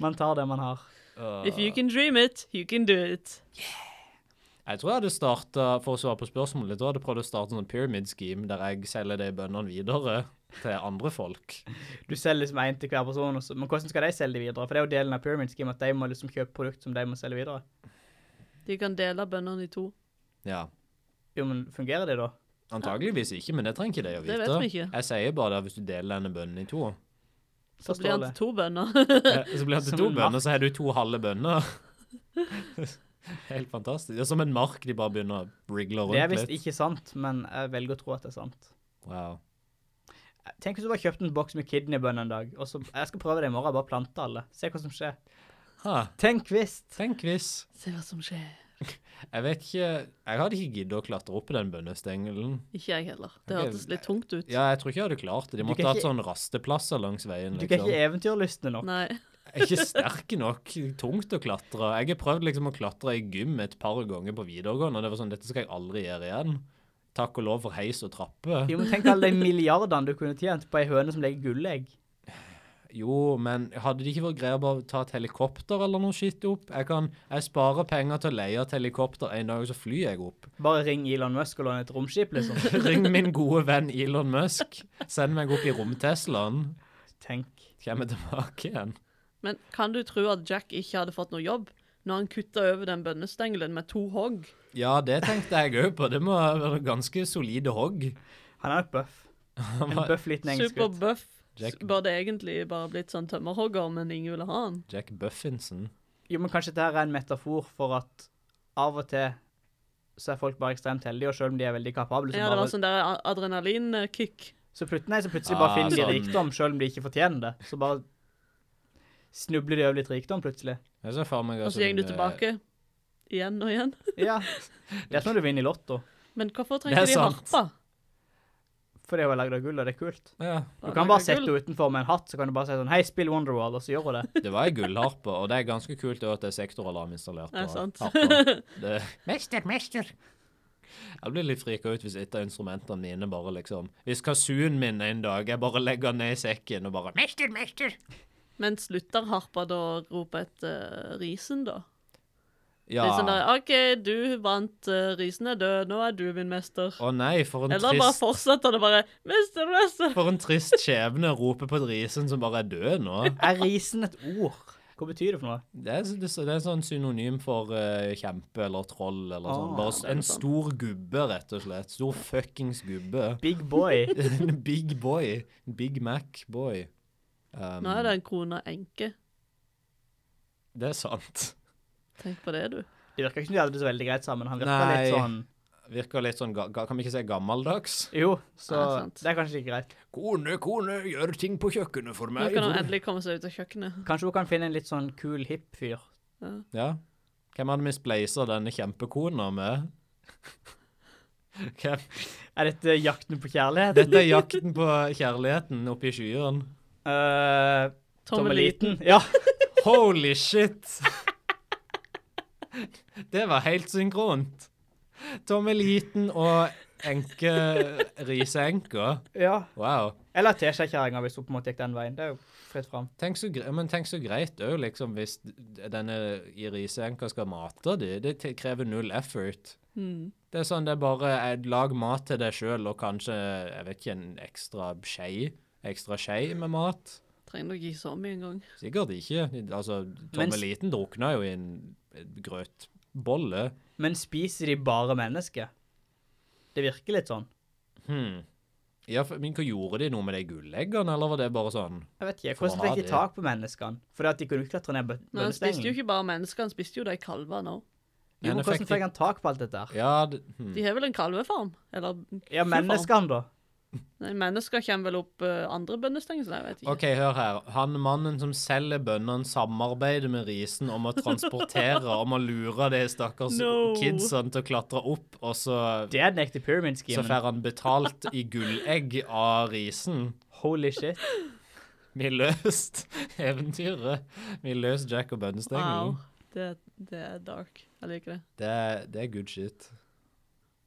Man tar det man har. If you can dream it, you can do it. Jeg tror jeg hadde starta, for å svare på spørsmålet, jeg tror jeg hadde prøvd å starte en sånn pyramid scheme der jeg selger de bøndene videre til andre folk. Du selger liksom én til hver person, også. men hvordan skal de selge de videre? For det er jo delen av Pyramid Scheme at de må liksom kjøpe produkt som de må selge videre. De kan dele bøndene i to. Ja. Jo, men fungerer det da? Antageligvis ikke, men det trenger ikke de å vite. Det vet vi ikke. Jeg sier bare det hvis du deler denne bønnen i to. Så blir han til to bønner. Så blir han til to bønner, så har du to halve bønner. Helt fantastisk. Det er som en mark de bare begynner å wriggle Det er rundt visst ikke sant, men jeg velger å tro at det er sant. Wow. Tenk hvis du bare kjøpte en boks med kidneybønner en dag, og så Jeg skal prøve det i morgen, bare plante alle. Se hva som skjer. Ha, Tenk hvis. tenk hvis. Se hva som skjer. Jeg vet ikke Jeg hadde ikke giddet å klatre opp i den bønnestengelen. Ikke jeg heller. Det hørtes litt tungt ut. Ja, jeg tror ikke jeg hadde klart det. De måtte hatt ikke- sånn rasteplasser langs veien. Du er Liksom. ikke eventyrlystne nok. Nei. Jeg er ikke sterk nok. Tungt å klatre. Jeg har prøvd liksom å klatre i gym et par ganger på videregående, og det var sånn Dette skal jeg aldri gjøre igjen. Takk og lov for heis og trappe. Jo, men Tenk alle de milliardene du kunne tjent på ei høne som legger gullegg. Jo, men hadde det ikke vært greit å bare ta et helikopter eller noe skitt opp? Jeg kan, jeg sparer penger til å leie et helikopter en dag, og så flyr jeg opp. Bare ring Elon Musk og låne et romskip, liksom. Ring min gode venn Elon Musk. Send meg opp i romteslaen. Tenk. Kommer tilbake igjen. Men kan du tro at Jack ikke hadde fått noe jobb når han kutta over den bønnestengelen med to hogg? Ja, det tenkte jeg òg på. Det må være ganske solide hogg. Han er buff. En buff liten engelsk gutt. Superbuff. Jack- Burde egentlig bare blitt sånn tømmerhogger, men ingen ville ha han. Jack Buffinson. Jo, men kanskje dette er en metafor for at av og til så er folk bare ekstremt heldige, og selv om de er veldig kapable, så, Ja, det bare, sånn der adrenalinkick. så, nei, så plutselig bare Ah, finner de sånn. rikdom, selv om de ikke fortjener det. Så bare snubler de over litt rikdom plutselig. Jeg ser for meg Og altså så går du eh, tilbake igjen og igjen. Ja. Det er som når du vinner i Lotto. Men hvorfor Det trenger er de sant. harpa? For det er jo lagd av gull, og det er kult. Ja. Du kan bare sette henne utenfor med en hatt, så kan du bare si sånn Hei, spill Wonderwall, og så gjør hun det. Det var ei gullharpe, og det er ganske kult at det er sektoralarm installert Det er sant. Det, mester, mester. Jeg blir litt frika ut hvis et av instrumentene mine bare liksom Hvis kazooen min en dag jeg bare legger den ned i sekken og bare Mester, mester! Men slutter harpa da å rope etter risen, da? Ja. Er sånn der, OK, du vant, uh, risen er død, nå er du min mester. Å nei, for en Eller bare fortsetter det bare Mester, mester! For en trist skjebne å rope på risen som bare er død nå. Er risen et ord? Hva betyr det for noe? Det er, det, er- det er sånn synonym for uh, kjempe eller troll eller sånn. Ah, Bare er en sant. stor gubbe, rett og slett. Stor fuckings gubbe. Big boy. Big boy. Big Mac boy. Um, Nå er det en krone enke. Det er sant. Tenk på det, du. Det virker ikke som de hadde det så veldig greit sammen. Han virker Nei. litt sånn Virker litt sånn ga, ga, Kan vi ikke si gammeldags? Jo, så Ja, sant. det er kanskje ikke greit. Kone, kone, gjør ting på kjøkkenet for Nå kan han endelig komme seg ut av kjøkkenet. Kanskje hun kan finne en litt sånn kul, hipp fyr. Ja. Ja. Hvem hadde vi spleisa denne kjempekona med? Hvem? Er dette jakten på kjærlighet? Dette er jakten på kjærligheten oppe i skyene. Uh, Tommeliten. Ja. Holy shit! Det var helt synkront. Tommeliten og enke riseenka. ja. Wow. Eller teskjekjerringa, hvis hun på en måte gikk den veien. Det er jo fritt fram. Tenk så, men tenk så greit òg, liksom, hvis denne i riseenka skal mate de. Det krever null effort. Mm. Det er sånn, det er bare eh, lag mat til deg sjøl og kanskje, jeg vet ikke, en ekstra skje. Ekstra skje med mat. Trenger nok ikke så mye engang. Sikkert ikke. Altså, Tommeliten drukna jo i en grøtbolle. Men spiser de bare mennesker? Det virker litt sånn. Hmm. Ja, for, men hva gjorde de noe med de gulleggene, eller var det bare sånn? Jeg vet ikke. Hvordan fikk de tak på menneskene? Fordi at de kunne ikke klatre ned bønnestengen. Men han spiste jo ikke bare mennesker, han spiste jo de kalvene òg. Jo, Men men fikk hvordan de- fikk han tak på alt dette her? Ja, det, hmm. De har vel en kalvefarm? Eller Ja, menneskene, da? Nei, mennesker kommer vel opp uh, andre bønnestenger, så jeg vet ikke. OK, hør her. Han mannen som selger bøndene, samarbeider med risen om å transportere, om å lure de stakkars No. kidsene til å klatre opp, og så, Det er den ekte pyramid så schemen. får han betalt i gullegg av risen. Holy shit. Vi løst eventyret. Vi løst Jack og bønnestengelen. Wow. Det, det er dark. Jeg liker det. Det, er- det er good shit.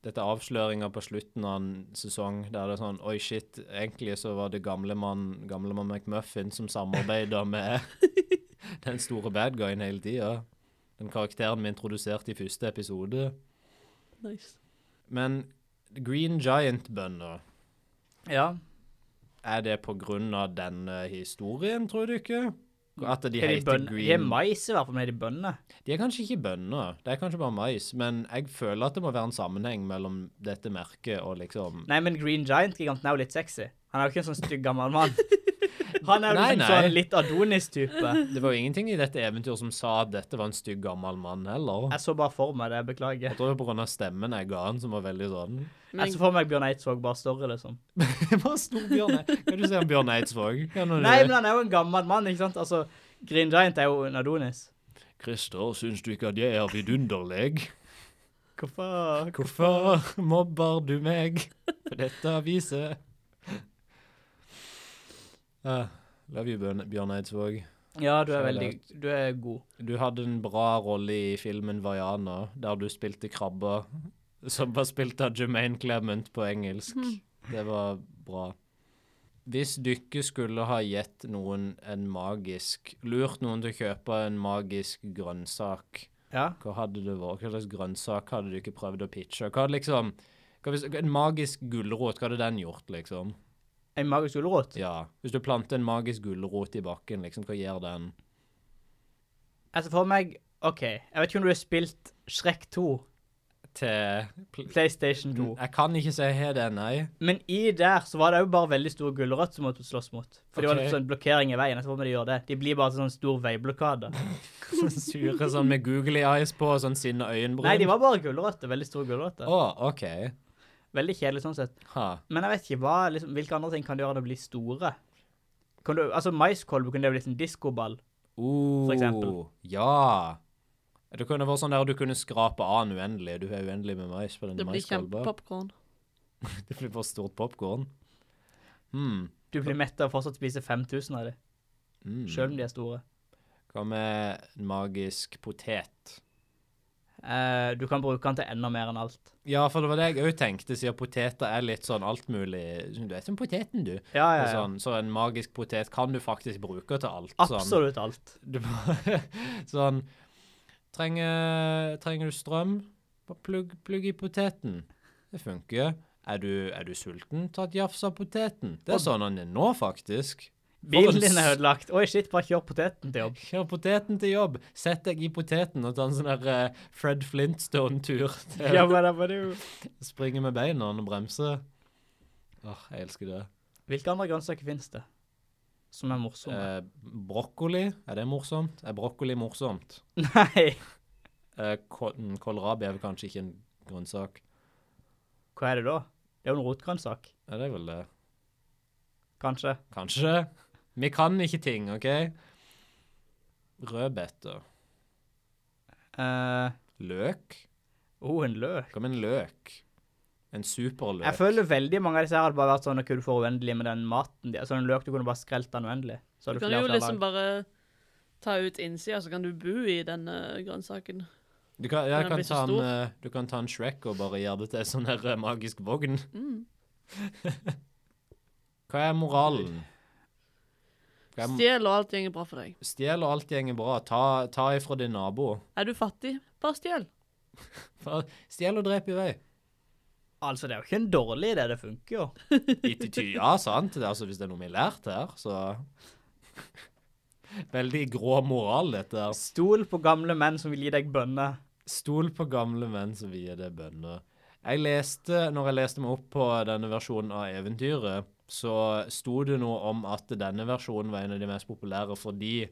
Dette avsløringa på slutten av en sesong der det er sånn Oi, shit, egentlig så var det gamlemann gamle McMuffin som samarbeida med den store bad guyen hele tida. Den karakteren vi introduserte i første episode. Nice. Men Green Giant-bønder, Ja. er det på grunn av denne historien, tror du ikke? At de Er heter green. de er mais i hvert fall, men er de bønner? De er kanskje ikke bønner, det er kanskje bare mais, men jeg føler at det må være en sammenheng mellom dette merket og liksom Nei, men Green Giant-giganten er jo litt sexy. Han er jo ikke en sånn stygg gammel mann. Han er jo Nei, liksom nei. sånn litt Adonis-type. Det var jo ingenting i dette eventyret som sa at dette var en stygg gammel mann heller. Jeg så bare for meg det, beklager. Jeg tror det var av stemmen jeg ga han, som var veldig sånn Men Jeg så for meg Bjørn Eidsvåg bare story, liksom. bare stor Bjørn Eidsvåg. Kan du si om Bjørn Eidsvåg? Nei, men han er jo en gammel mann, ikke sant? Altså, Green Giant er jo en Adonis. Christer, syns du ikke at jeg er vidunderlig? Hvorfor? Hvorfor mobber du meg på dette aviset? Ah, love you, Bjørn, Bjørn Eidsvåg. Ja, du er veldig Du er god. Du hadde en bra rolle i filmen Vaiana, der du spilte krabba, som var spilt av Jermaine Clement på engelsk. Det var bra. Hvis dere skulle ha gitt noen en magisk Lurt noen til å kjøpe en magisk grønnsak, Ja. hva hadde det vært? Hva slags grønnsak hadde du ikke prøvd å pitche? Hva hadde liksom hva hvis, En magisk gulrot, hva hadde den gjort, liksom? En magisk gulrot. Ja. Hvis du planter en magisk gulrot i bakken, liksom, hva gjør den? Altså, for meg OK, jeg vet ikke om du har spilt Shrek 2, Til pl PlayStation 2, Jeg kan ikke si he det, nei. men i der så var det jo bare veldig store gulrøtter som måtte slåss mot. For det var en sånn blokkering i veien. Hvorfor må de gjøre det. De blir bare sånn stor veiblokade. Sure sånn med googly eyes på og sånn sinne øyenbryn. Nei, de var bare gulrøtter. Veldig store gulrøtter. Å, OK. Veldig kjedelig sånn sett. Ha. Men jeg vet ikke, hva, liksom, hvilke andre ting kan du gjøre når de blir store? Kan du, altså Maiskolbe kunne det blitt en diskoball. uh, For eksempel. Ja. Det kunne vært sånn der du kunne skrape av uendelig. Du er uendelig med mais på den Det blir maiskolba. kjempepopkorn. Det blir for stort popkorn. Hmm. Du blir mett av å fortsatt spise 5000 av dem, Mm. selv om de er store. Hva med en magisk potet? Eh, du kan bruke den til enda mer enn alt. Ja, for det var det jeg òg tenkte, siden poteter er litt sånn altmulig Du er som poteten, du. Ja, ja, ja. Sånn, så en magisk potet kan du faktisk bruke til alt. Sånn. Absolutt alt. Du bare Sånn trenger, trenger du strøm? Bare plugg, plugg i poteten. Det funker. Er du, er du sulten? Ta et jafs av poteten. Det er sånn han er nå, faktisk. Bilen din er ødelagt. Oi, shit, bare kjør poteten til jobb. Kjør poteten til jobb. Sett deg i poteten og ta en sånn der uh, Fred Flintstone-tur. Ja. Springe med beina og bremse. Åh, jeg elsker det. Hvilke andre grønnsaker finnes det som er morsomme? Eh, brokkoli, er det morsomt? Er brokkoli morsomt? Nei. Eh, kål- mm, kålrabi er vel kanskje ikke en grønnsak? Hva er det da? Det er jo en rotgrønnsak. Er det vel det? Kanskje. Kanskje. Vi kan ikke ting, OK? Rødbeter. Uh, Løk? oh, en løk. Hva med en løk? En superløk? Jeg føler veldig mange av disse her hadde bare vært sånn at du får uendelig med den maten. de- Altså en løk du kunne bare skrelt den uendelig. Så Du kan jo liksom lag. bare ta ut innsida, så kan du bo i denne grønnsaken. Du kan, jeg kan ta en, eh, du kan ta en Shrek og bare gjøre det til en sånn her eh, magisk vogn. Mm. Hva er moralen? Hva er, Stjel, og alt gjenger bra for deg. stjel og alt gjenger bra. Ta, ta ifra din nabo. Er du fattig, bare stjel. Stjel og drep i vei. Altså, det er jo ikke en dårlig idé, det funker jo. Ja, sant. Det, er altså, hvis det er noe vi har lært her, så Veldig grå moral, dette her. Stol på gamle menn som vil gi deg bønner. Stol på gamle menn som vil gi deg bønner. Jeg leste, når jeg leste meg opp på denne versjonen av eventyret, så sto det noe om at denne versjonen var en av de mest populære fordi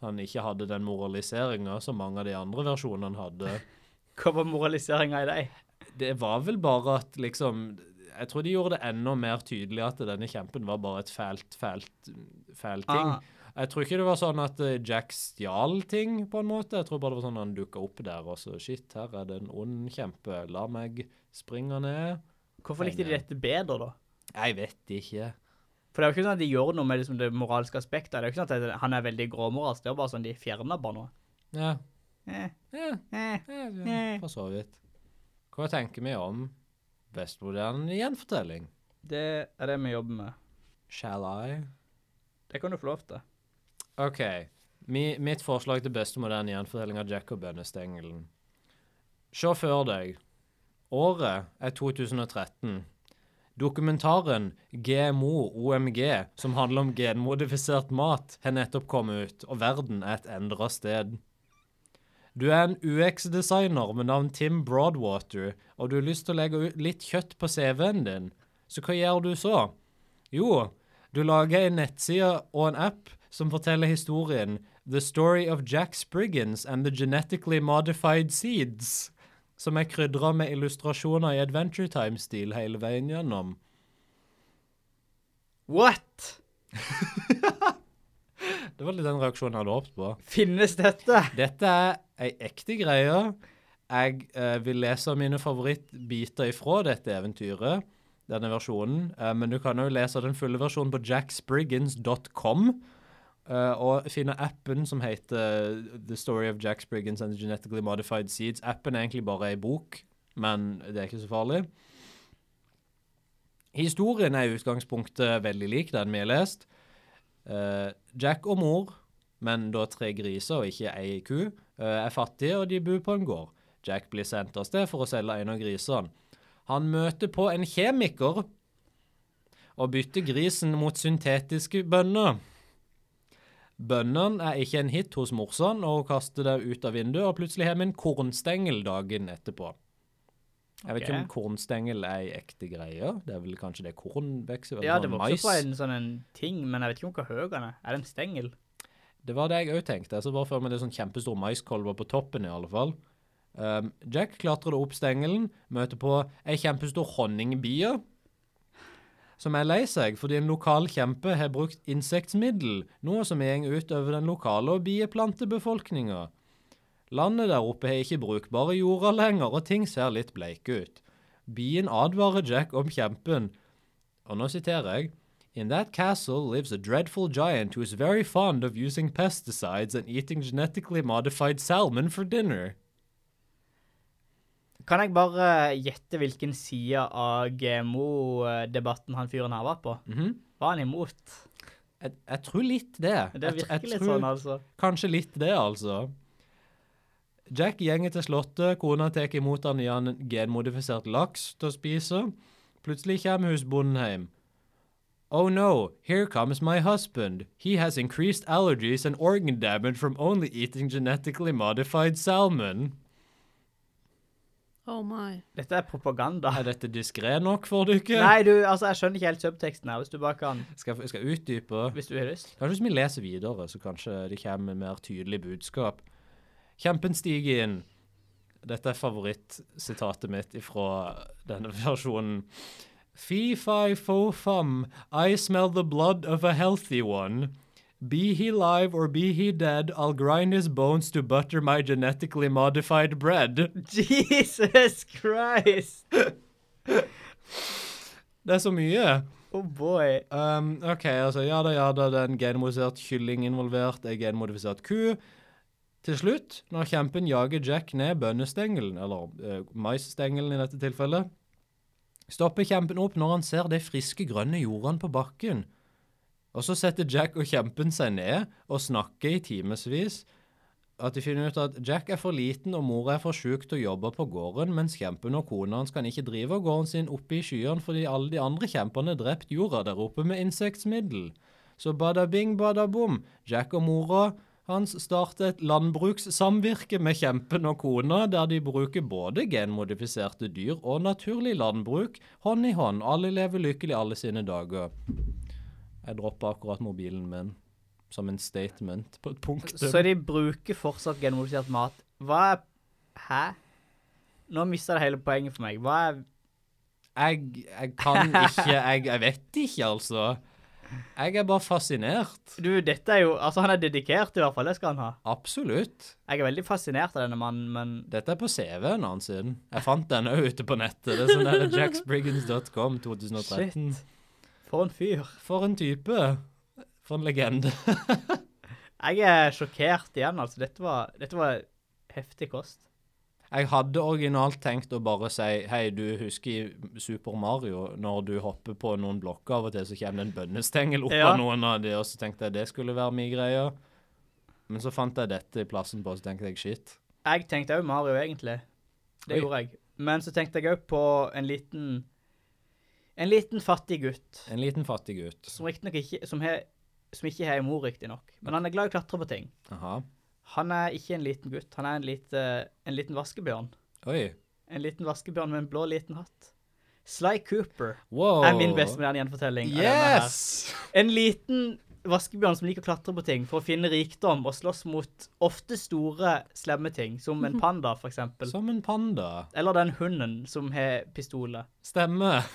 han ikke hadde den moraliseringa som mange av de andre versjonene hadde. Hva var moraliseringa i deg? Det var vel bare at liksom Jeg tror de gjorde det enda mer tydelig at denne kjempen var bare et fælt, fælt, fæl ting. Ah. Jeg tror ikke det var sånn at eh, Jack stjal ting, på en måte. Jeg tror bare det var sånn at han dukka opp der, og så Shit, her er det en ond kjempe. La meg springe ned. Hvorfor likte de dette bedre, da? Jeg vet ikke. For det er jo ikke sånn at de gjør noe med liksom, det moralske aspektet. Det er jo ikke sånn at han er veldig gråmoralsk. Det er bare sånn de fjerner bare noe. Ja, Eh, ja, eh. ja for så vidt. Hva tenker vi om bestmoderne gjenfortelling? Det er det vi jobber med. Shall I? Det kan du få lov til. OK. Mi, mitt forslag til beste moderne gjenfortelling av Jack og bønnestengelen. Se for deg. Året er 2013. Dokumentaren GMO OMG, som handler om genmodifisert mat, har nettopp kommet ut, og verden er et endra sted. Du er en UX-designer med navn Tim Broadwater, og du har lyst til å legge ut litt kjøtt på CV-en din. Så hva gjør du så? Jo, du lager en nettside og en app som forteller historien The Story of Jack Spriggans and the Genetically Modified Seeds, som er krydra med illustrasjoner i Adventure Time-stil hele veien gjennom. What? Det var litt den reaksjonen jeg hadde håpet på. Finnes dette? Dette er ei ekte greie. Jeg eh, vil lese mine favorittbiter ifra dette eventyret, denne versjonen. Eh, men du kan jo lese den fulle versjonen på jackspriggans.com. eh, og finne appen som heter The Story of Jack Spriggans and the Genetically Modified Seeds. Appen er egentlig bare ei bok, men det er ikke så farlig. Historien er i utgangspunktet veldig lik den vi har lest. Uh, Jack og mor, men da tre griser og ikke ei ku, uh, er fattige, og de bor på en gård. Jack blir sendt av sted for å selge en av grisene. Han møter på en kjemiker og bytter grisen mot syntetiske bønner. Bønnene er ikke en hit hos morsan, og kaster det ut av vinduet, og plutselig har vi en kornstengel dagen etterpå. Jeg vet ikke om kornstengel er ei ekte greie. Det er vel kanskje det korn vokser Ja, det vokser på en sånn en ting, men jeg vet ikke om hva høy den er. Er det en stengel? Det var det jeg òg tenkte. Jeg så bare for meg det sånn kjempestor maiskolber på toppen, i alle fall. Um, Jack klatrer opp stengelen, møter på ei kjempestor honningbie, som er lei seg fordi en lokal kjempe har brukt insektmiddel, noe som går ut over den lokale og bieplantebefolkninga. Landet der oppe har ikke brukbare jorder lenger, og ting ser litt bleike ut. Bien advarer Jack om kjempen, og nå siterer jeg. In that castle lives a dreadful giant who is very fond of using pesticides and eating genetically modified salmon for dinner. Kan jeg bare gjette hvilken side av GMO-debatten han fyren her var på? Mhm. Var han imot? jeg, jeg tror litt det. Det Jeg- virkelig jeg litt tror sånn, altså. Kanskje litt det, altså. Jack gjenger til slottet, kona tar imot han i en genmodifisert laks til å spise. Plutselig kommer husbonden hjem. Oh no, here comes my husband. He has increased allergies and organ damage from only eating genetically modified salmon. Oh my. Dette er propaganda. Er dette diskré nok for dere? Nei, du, altså, jeg skjønner ikke helt subteksten her, hvis du bare kan, Skal jeg skal utdype? hvis du har lyst. Kanskje hvis vi leser videre, så kanskje det kommer med mer tydelig budskap. Kjempen stiger inn. Dette er favorittsitatet mitt fra denne versjonen. Fee-fi-fo-fum, I smell the blood of a healthy one. Be he live or be he dead, I'll grind his bones to butter my genetically modified bread. Jesus Christ! Det er så mye. Oh boy. Um, OK, altså ja da, ja da, det er en genmodifisert kylling involvert, det er genmodifisert ku. Til slutt, når kjempen jager Jack ned bønnestengelen, eller uh, maisstengelen i dette tilfellet, stopper kjempen opp når han ser de friske grønne jordene på bakken. Og så setter Jack og kjempen seg ned og snakker i timevis. At de finner ut at Jack er for liten og mora er for sjuk til å jobbe på gården, mens kjempen og kona hans kan ikke drive gården sin oppe i skyene fordi alle de andre kjempene drept jorda der oppe med insektmiddel. Så bada bing, bada bom. Jack og mora hans starter et landbrukssamvirke med kjempen og kona, der de bruker både genmodifiserte dyr og naturlig landbruk hånd i hånd. Alle lever lykkelig alle sine dager. Jeg droppa akkurat mobilen min som en statement på et punkt. Så de bruker fortsatt genmodifisert mat. Hva er Hæ? Nå mista det hele poenget for meg. Hva er Jeg, jeg kan ikke jeg, jeg vet ikke, altså. Jeg er bare fascinert. Du, dette er jo Altså, han er dedikert, i hvert fall. Det skal han ha. Absolutt. Jeg er veldig fascinert av denne mannen, men Dette er på CV-en hans. sin. Jeg fant den òg ute på nettet. Det er sånn der jacksbriggins.com 2013. shit. For en fyr. For en type. For en legende. Jeg er sjokkert igjen, altså. Dette var, dette var heftig kost. Jeg hadde originalt tenkt å bare si Hei, du husker i Super Mario, når du hopper på noen blokker av og til, så kommer det en bønnestengel opp Ja. av noen av de, og så tenkte jeg det skulle være min greie. Men så fant jeg dette i plassen på, så tenkte jeg shit. Jeg tenkte òg Mario, egentlig. Det Oi. gjorde jeg. Men så tenkte jeg òg på en liten En liten fattig gutt. En liten fattig gutt. Som riktignok ikke Som, he, som ikke har en mor, riktignok. Men han er glad i å klatre på ting. Aha. Han er ikke en liten gutt. Han er en, lite, en liten vaskebjørn. Oi. En liten vaskebjørn med en blå liten hatt. Sly Cooper Wow. er min beste moderne gjenfortelling. Yes! En liten vaskebjørn som liker å klatre på ting for å finne rikdom og slåss mot ofte store, slemme ting, som en panda, eksempel. Som en panda. Eller den hunden som har pistoler. Stemmer.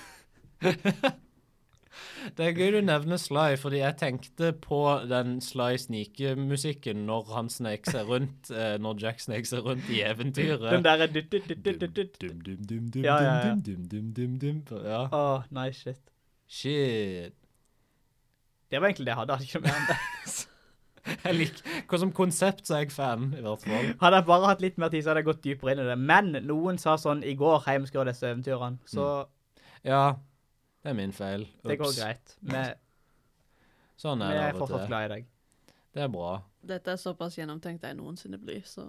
Det er gøy du nevner Sly, fordi jeg tenkte på den Sly snikemusikken når han snek seg rundt, eh, når Jack snek seg rundt i eventyret. Den derre dum, Ja, ja, nice shit. Shit. Det var egentlig det jeg hadde. Hadde ikke mer enn det. Jeg liker, hva som konsept så er jeg fan, i hvert fall. Hadde jeg bare hatt litt mer tid, så hadde jeg gått dypere inn i det. Men noen sa sånn i går heimskur gjøre disse eventyrene. Så Ja, det er min feil. det går greit. Vi, Sånn er det er av og fortsatt glad i deg. Det er bra. Dette er såpass gjennomtenkt jeg noensinne blir, så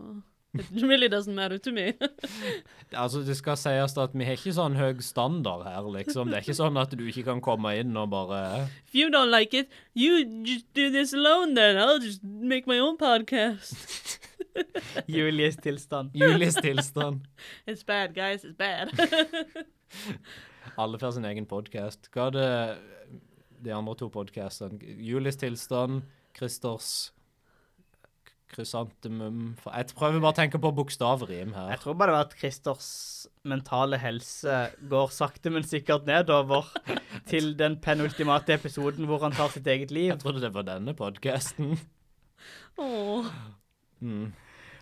it really doesn't matter to me. Altså, det skal sies at vi har ikke sånn høy standard her, liksom. Det er ikke sånn at du ikke kan komme inn og bare If you don't like it, you just do this alone then. I'll just make my own podcast. Julies tilstand. Julies tilstand. It's bad, guys. It's bad. Alle får sin egen podkast. Hva er det de andre to podkastene? Julies tilstand, Christers krysantemum Jeg prøver bare å tenke på bokstavrim Jeg tror bare det var at Christers mentale helse går sakte, men sikkert nedover til den penultimate episoden hvor han tar sitt eget liv. Jeg trodde det var denne podkasten. Åh. Mm.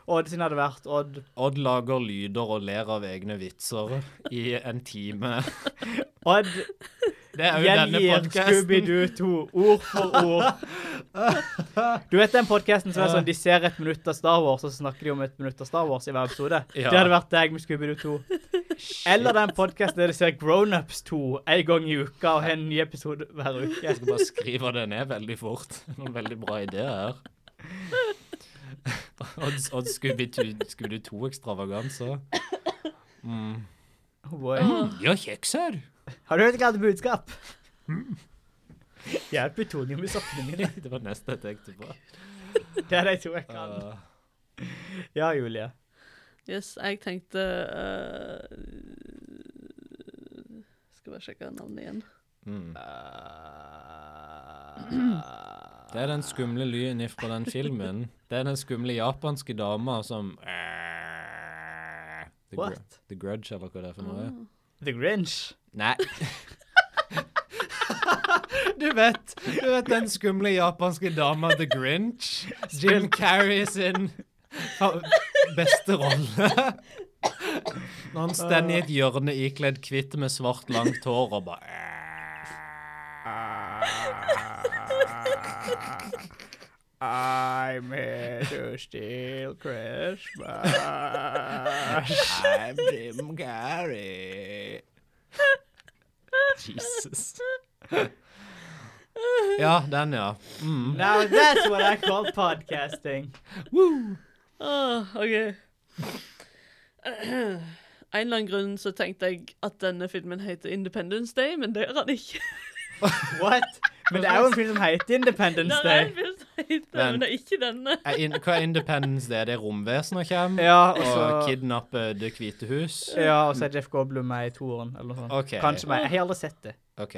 Odd sin hadde vært Odd. Odd lager lyder og ler av egne vitser i en time. Odd Det er jo denne. Scooby-Doo 2 ord for ord. Du vet den podcasten som er sånn, de ser et minutt av Star Wars, og så snakker de om et minutt av Star Wars i hver episode? Ja. Det hadde vært deg med Scooby-Doo 2. Eller den podcasten der de ser Grownups 2 en gang i uka og har en ny episode hver uke. Jeg skal bare skrive det ned veldig fort. Noen veldig bra ideer her. Odd, odds Scooby-Doo Scooby 2-ekstravaganser. Mm. Oh boy. Ja, kjekser. Har du hørt hva hadde budskap? Jeg har plutonium i sokkene mine. Det var nesten jeg tenkte på. Det er de to jeg kan. Uh, Ja, Julie. Yes, jeg tenkte uh, Skal bare sjekke navnet igjen. mm. Det er den skumle lyden ifra den filmen. Det er den skumle japanske dama som The, Gr What? The Grudge, eller hva det er for noe. The Grinch. Nei. du vet Du vet den skumle japanske dama The Grinch? Jim Carrey sin fa- beste rolle. Når han står i et hjørne ikledd hvitt med svart, langt hår og bare I'm here to steal Christmas. I'm Jim Carrey. Jesus. Ja, den, ja. Mm. Now that's what I call podcasting. Ah, OK. En eller annen grunn så tenkte jeg at denne filmen heter Independence Day, men det gjør han ikke. What? Men det er jo en film som heter Independence Det er Day. en film som heter det, men det er ikke denne. In, hva er Independence Day? Det er romvesener kommer Ja, og og så kidnapper Det hvite hus? ja, og så er Jeff Goblum med i toeren, eller noe sånt. Okay. Kanskje meg. Jeg har aldri sett det. ok.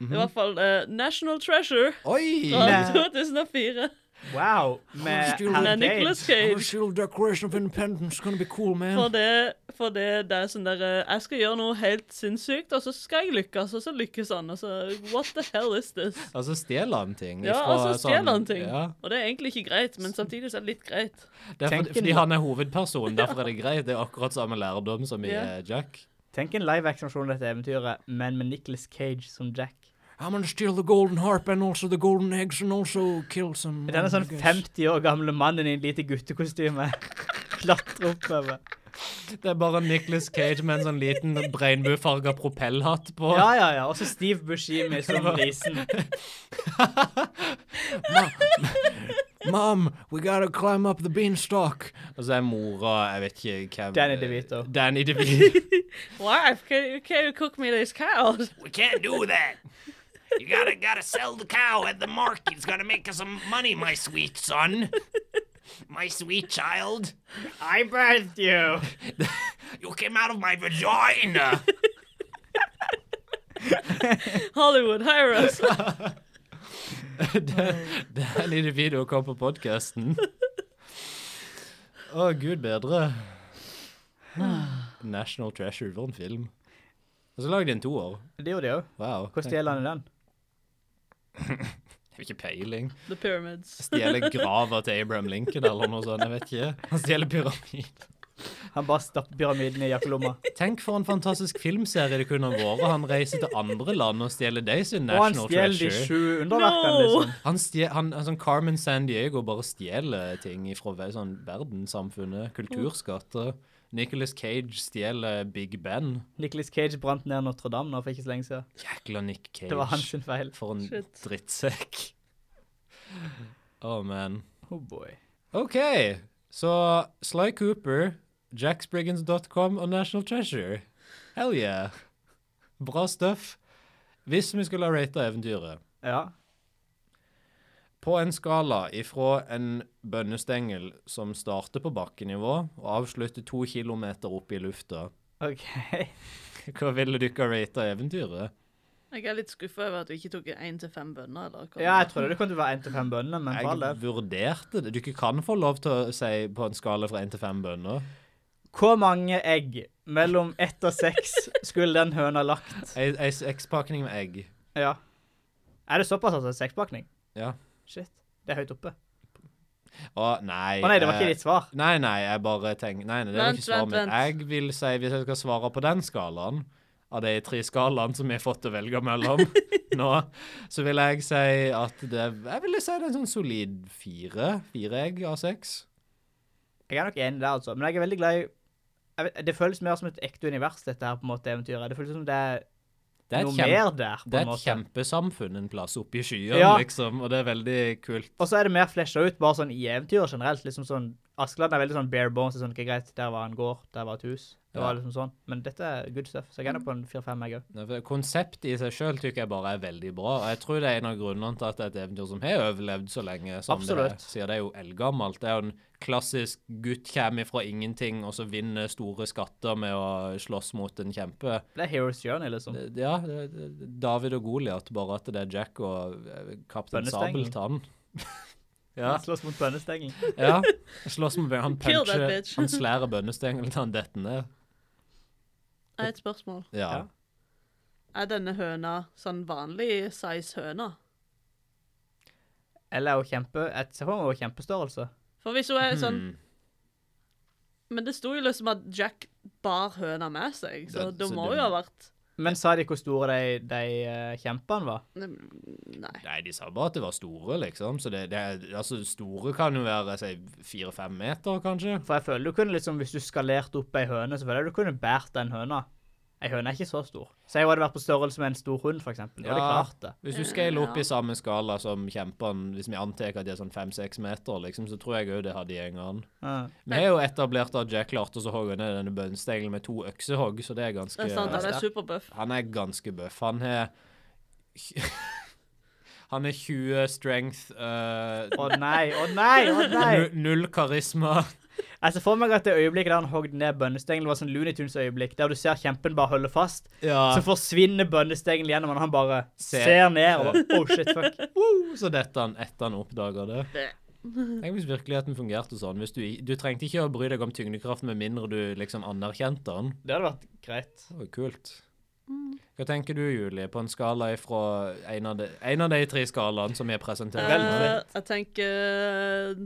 I hvert fall uh, National Treasure Oi! fra 2004 Wow. Med Still Nicolas Cage. Still Declaration of Independence. Gonna be cool, man. For det, for det, det er sånn der eh, Jeg skal gjøre noe helt sinnssykt, og så skal jeg lykkes, og så lykkes han. Og så What the hell is this? Altså stjeler han ting? Ja, altså stjeler sånn- han ting. Ja. Og det er egentlig ikke greit, men samtidig så er det litt greit. Det er for, fordi, han er hovedperson, derfor er det greit. Det er akkurat samme lærdom som i eh, Jack. Tenk en live-action-versjon av dette eventyret, men med Nicolas Cage som Jack. I'm gonna steal the golden harp and also the golden eggs and also kill some Denne sånn 50 år gamle mannen i en lite guttekostyme klatrer oppover. Det er bare Nicholas Cage med en sånn liten regnbuefarga propellhatt på. Ja, ja, ja. Og så Steve Buscemi som risen. Mom, we gotta climb up the beanstalk. Og så er mora Jeg vet ikke hvem Danny DeVito. Danny DeVito. Wife, can can you cook me these cows? We can't do that. You gotta gotta sell the cow at the market. It's gonna make us some money, my sweet son. My sweet child. I birthed you! You came out of my vagina. Hollywood, hire us. Danny DeVito kom på podkasten. Å, gud bedre. National Treasure, for en film. Og så lagde de en toer. Det gjorde de òg. Wow. Hvor stjeler han i den? Jeg har ikke peiling. The Pyramids. Stjeler grava til Abraham Lincoln eller noe sånt. Jeg vet ikke. Han stjeler pyramid. Han bare stapper pyramiden i jakkelomma. Tenk for en fantastisk filmserie det kunne vært. Han reiser til andre land og stjeler de sin national Og han stjeler de Treasure. sju underverkene, No! liksom. Han stjeler, han, han, sånn Carmen San Diego bare stjeler ting fra sånn verdenssamfunnet. Kulturskatter. Nicholas Cage stjeler Big Ben. Nicholas Cage brant ned Notre-Dame nå for ikke så lenge siden. Jækla Nick Cage. Det var hans feil. For en Shit. drittsekk. Oh, man. Oh boy. OK, så Sly Cooper, jacksbriggins.com og National Treasure. Hell yeah. Bra stuff. Hvis vi skulle ha rata eventyret Ja. På en skala ifra en bønnestengel som starter på bakkenivå og avslutter to kilometer opp i lufta, OK. hva ville dere rate eventyret? Jeg er litt skuffa over at du ikke tok én til fem bønner. Eller hva Ja, jeg trodde det kunne være én til fem bønner, men for all Jeg del. vurderte det. Dere kan få lov til å si på en skala fra én til fem bønner. Hvor mange egg mellom ett og seks skulle den høna lagt? Ei ei sekspakning med egg. Ja. Er det såpass, altså? Sekspakning? Ja. Shit. Det er høyt oppe. Å, nei. Å nei, det var eh, ikke ditt svar. Nei, nei, jeg bare tenker Nei, nei det var Vent, ikke svaret vent, mitt. vent. Jeg vil si, hvis jeg skal svare på den skalaen, av de tre skalaene som vi har fått å velge mellom nå, så vil jeg si at det Jeg ville si det er en sånn solid fire. Fire egg av seks. Jeg er nok enig der, altså. Men jeg er veldig glad i jeg vet, Det føles mer som et ekte univers, dette her, på en måte, eventyret. Det føles som det er, Det er noe kjempe, mer der, på det er et kjempesamfunn en plass oppe i skyene, Ja. liksom, og det er veldig kult. Og så er det mer flesha ut, bare sånn i eventyr generelt. liksom sånn, Askeladden er veldig sånn bare bones. det er Sånn, ikke greit, Der var en gård, der var et hus. Det var liksom sånn. Men dette er good stuff. Så jeg er på en fire-fem, jeg òg. Konseptet i seg sjøl tykker jeg bare er veldig bra. Og jeg tror det er en av grunnene til at det er et eventyr som har overlevd så lenge som det. Absolutt. Siden det er jo eldgammelt. Det er jo en klassisk gutt kommer fra ingenting og så vinner store skatter med å slåss mot en kjempe. Det er Heroes Journey, liksom. Det- Ja, det, det, David og Goliat, bare at det er Jack og eh, kaptein. Sabeltann. ja, Han slåss mot bønnestengel. ja. Slåss mot Han puncher. Han slærer bønnestengelen til han detter ned. Jeg har et spørsmål. Ja. Ja. Er denne høna sånn vanlig size høna? Eller er hun kjempe... Jeg ser for meg kjempestørrelse. For hvis hun er sånn Hmm. Men det sto jo liksom at Jack bar høna med seg, så Det- det må hun jo ha vært Men sa de hvor store de, de eh, kjempene var? Nei. Nei, de sa bare at de var store, liksom. Så det, det altså, store kan jo være fire-fem meter, kanskje. For jeg føler du kunne liksom, hvis du skalerte opp ei høne, så føler jeg du kunne båret den høna. Ei høne er ikke så stor. Si hun hadde vært på størrelse med en stor hund, jeg Ja. klart det. Hvis du scaler opp i samme skala som kjempene, hvis vi antar at de er sånn fem-seks meter, liksom, så tror jeg òg det hadde gjengen an. Ja. Vi har jo etablert at Jack klarte å hogge ned denne bønnstengelen med to øksehogg, så det er ganske Det er sant, han er sterk. superbuff. Han er ganske bøff. Han har Han er 20 strength, uh, Å nei, å nei, å nei! null karisma. Jeg ser for meg at det øyeblikket der han hogde ned bønnestengelen, var sånn Looney Tunes-øyeblikk, der du ser kjempen bare holde fast, Ja. så forsvinner bønnestengelen gjennom, og han bare ser, ser ned og bare Oh shit, fuck. Så dette han etter han oppdager det. Tenk hvis virkeligheten fungerte sånn. Hvis du, du trengte ikke å bry deg om tyngdekraft med mindre du liksom anerkjente den. Det hadde vært greit. Det var kult. Hva tenker du, Julie, på en skala fra en av de, en av de tre skalaene som vi har presentert? Eh, jeg tenker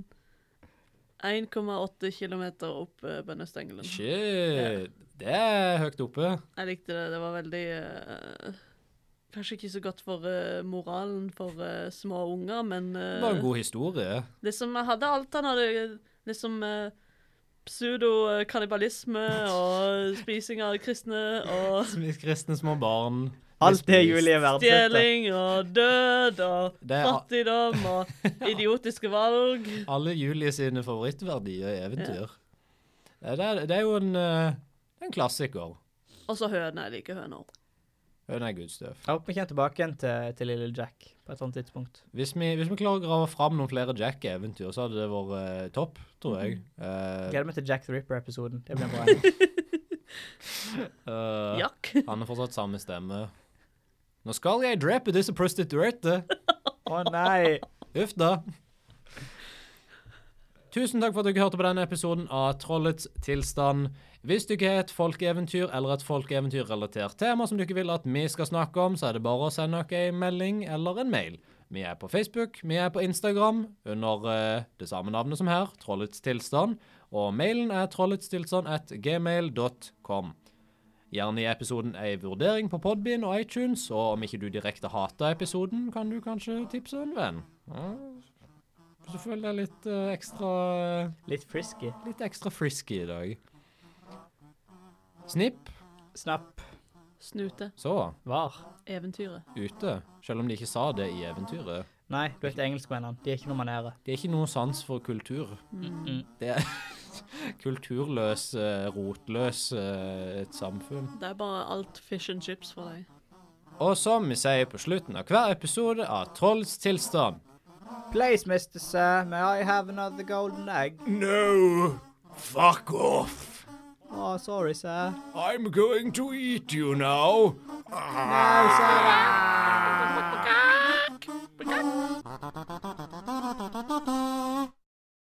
1,8 km opp uh, bønnestengelen. Shit. Det er høyt oppe. Jeg likte det. Det var veldig uh, Kanskje ikke så godt for uh, moralen for uh, små unger, men Det var en god historie. Det som hadde alt han hadde liksom Pseudo-kannibalisme og spising av kristne og Kristne små barn. Alt det Julie verdsetter. stjeling og død og er fattigdom og idiotiske valg. alle Julie sine favorittverdier i eventyr. Det er, det er jo en, eh, en klassiker. Og så høna. Jeg liker høner. Høna er good stuff. Jeg håper vi kommer tilbake igjen til, til lille Jack på et sånt tidspunkt. Hvis vi, hvis vi klarer å grave fram noen flere Jack-eventyr, så hadde det vært uh, topp, tror jeg. Uh, Gleder meg til Jack the Ripper-episoden. Det blir bra. uh, Jack. Han har fortsatt samme stemme. Nå skal jeg drepe disse prostituerte. Å nei! Uff da. Tusen takk for at dere hørte på denne episoden av Trollets tilstand. Hvis du ikke har et folkeeventyr eller et folkeeventyrrelatert tema som dere vil at vi skal snakke om, så er det bare å sende oss en melding eller en mail. Vi er på Facebook, vi er på Instagram under uh, det samme navnet som her, Trollets tilstand. Og mailen er trolletstilstand at gmail.com. Gjerne i episoden ei vurdering på Podbean og iTunes, og om ikke du direkte hater episoden, kan du kanskje tipse en venn. Ja, du føler jeg litt eh, ekstra Litt frisky. Litt ekstra frisky i dag. Snipp, Snapp. Snute. så, Var. Eventyret. ute. Selv om de ikke sa det i eventyret. Nei, du vet engelskmennene. De er ikke noe manere. Det er ikke noe sans for kultur. Mm. Det er Kulturløs, eh, rotløs eh, et samfunn. Det er bare alt fish and chips for deg. Og som vi sier på slutten av hver episode av Trolls tilstand Please, Mr. Sir, may I have another golden egg? No! Fuck off! Oh, sorry, sir. I'm going to eat you now. No, sir. Ah.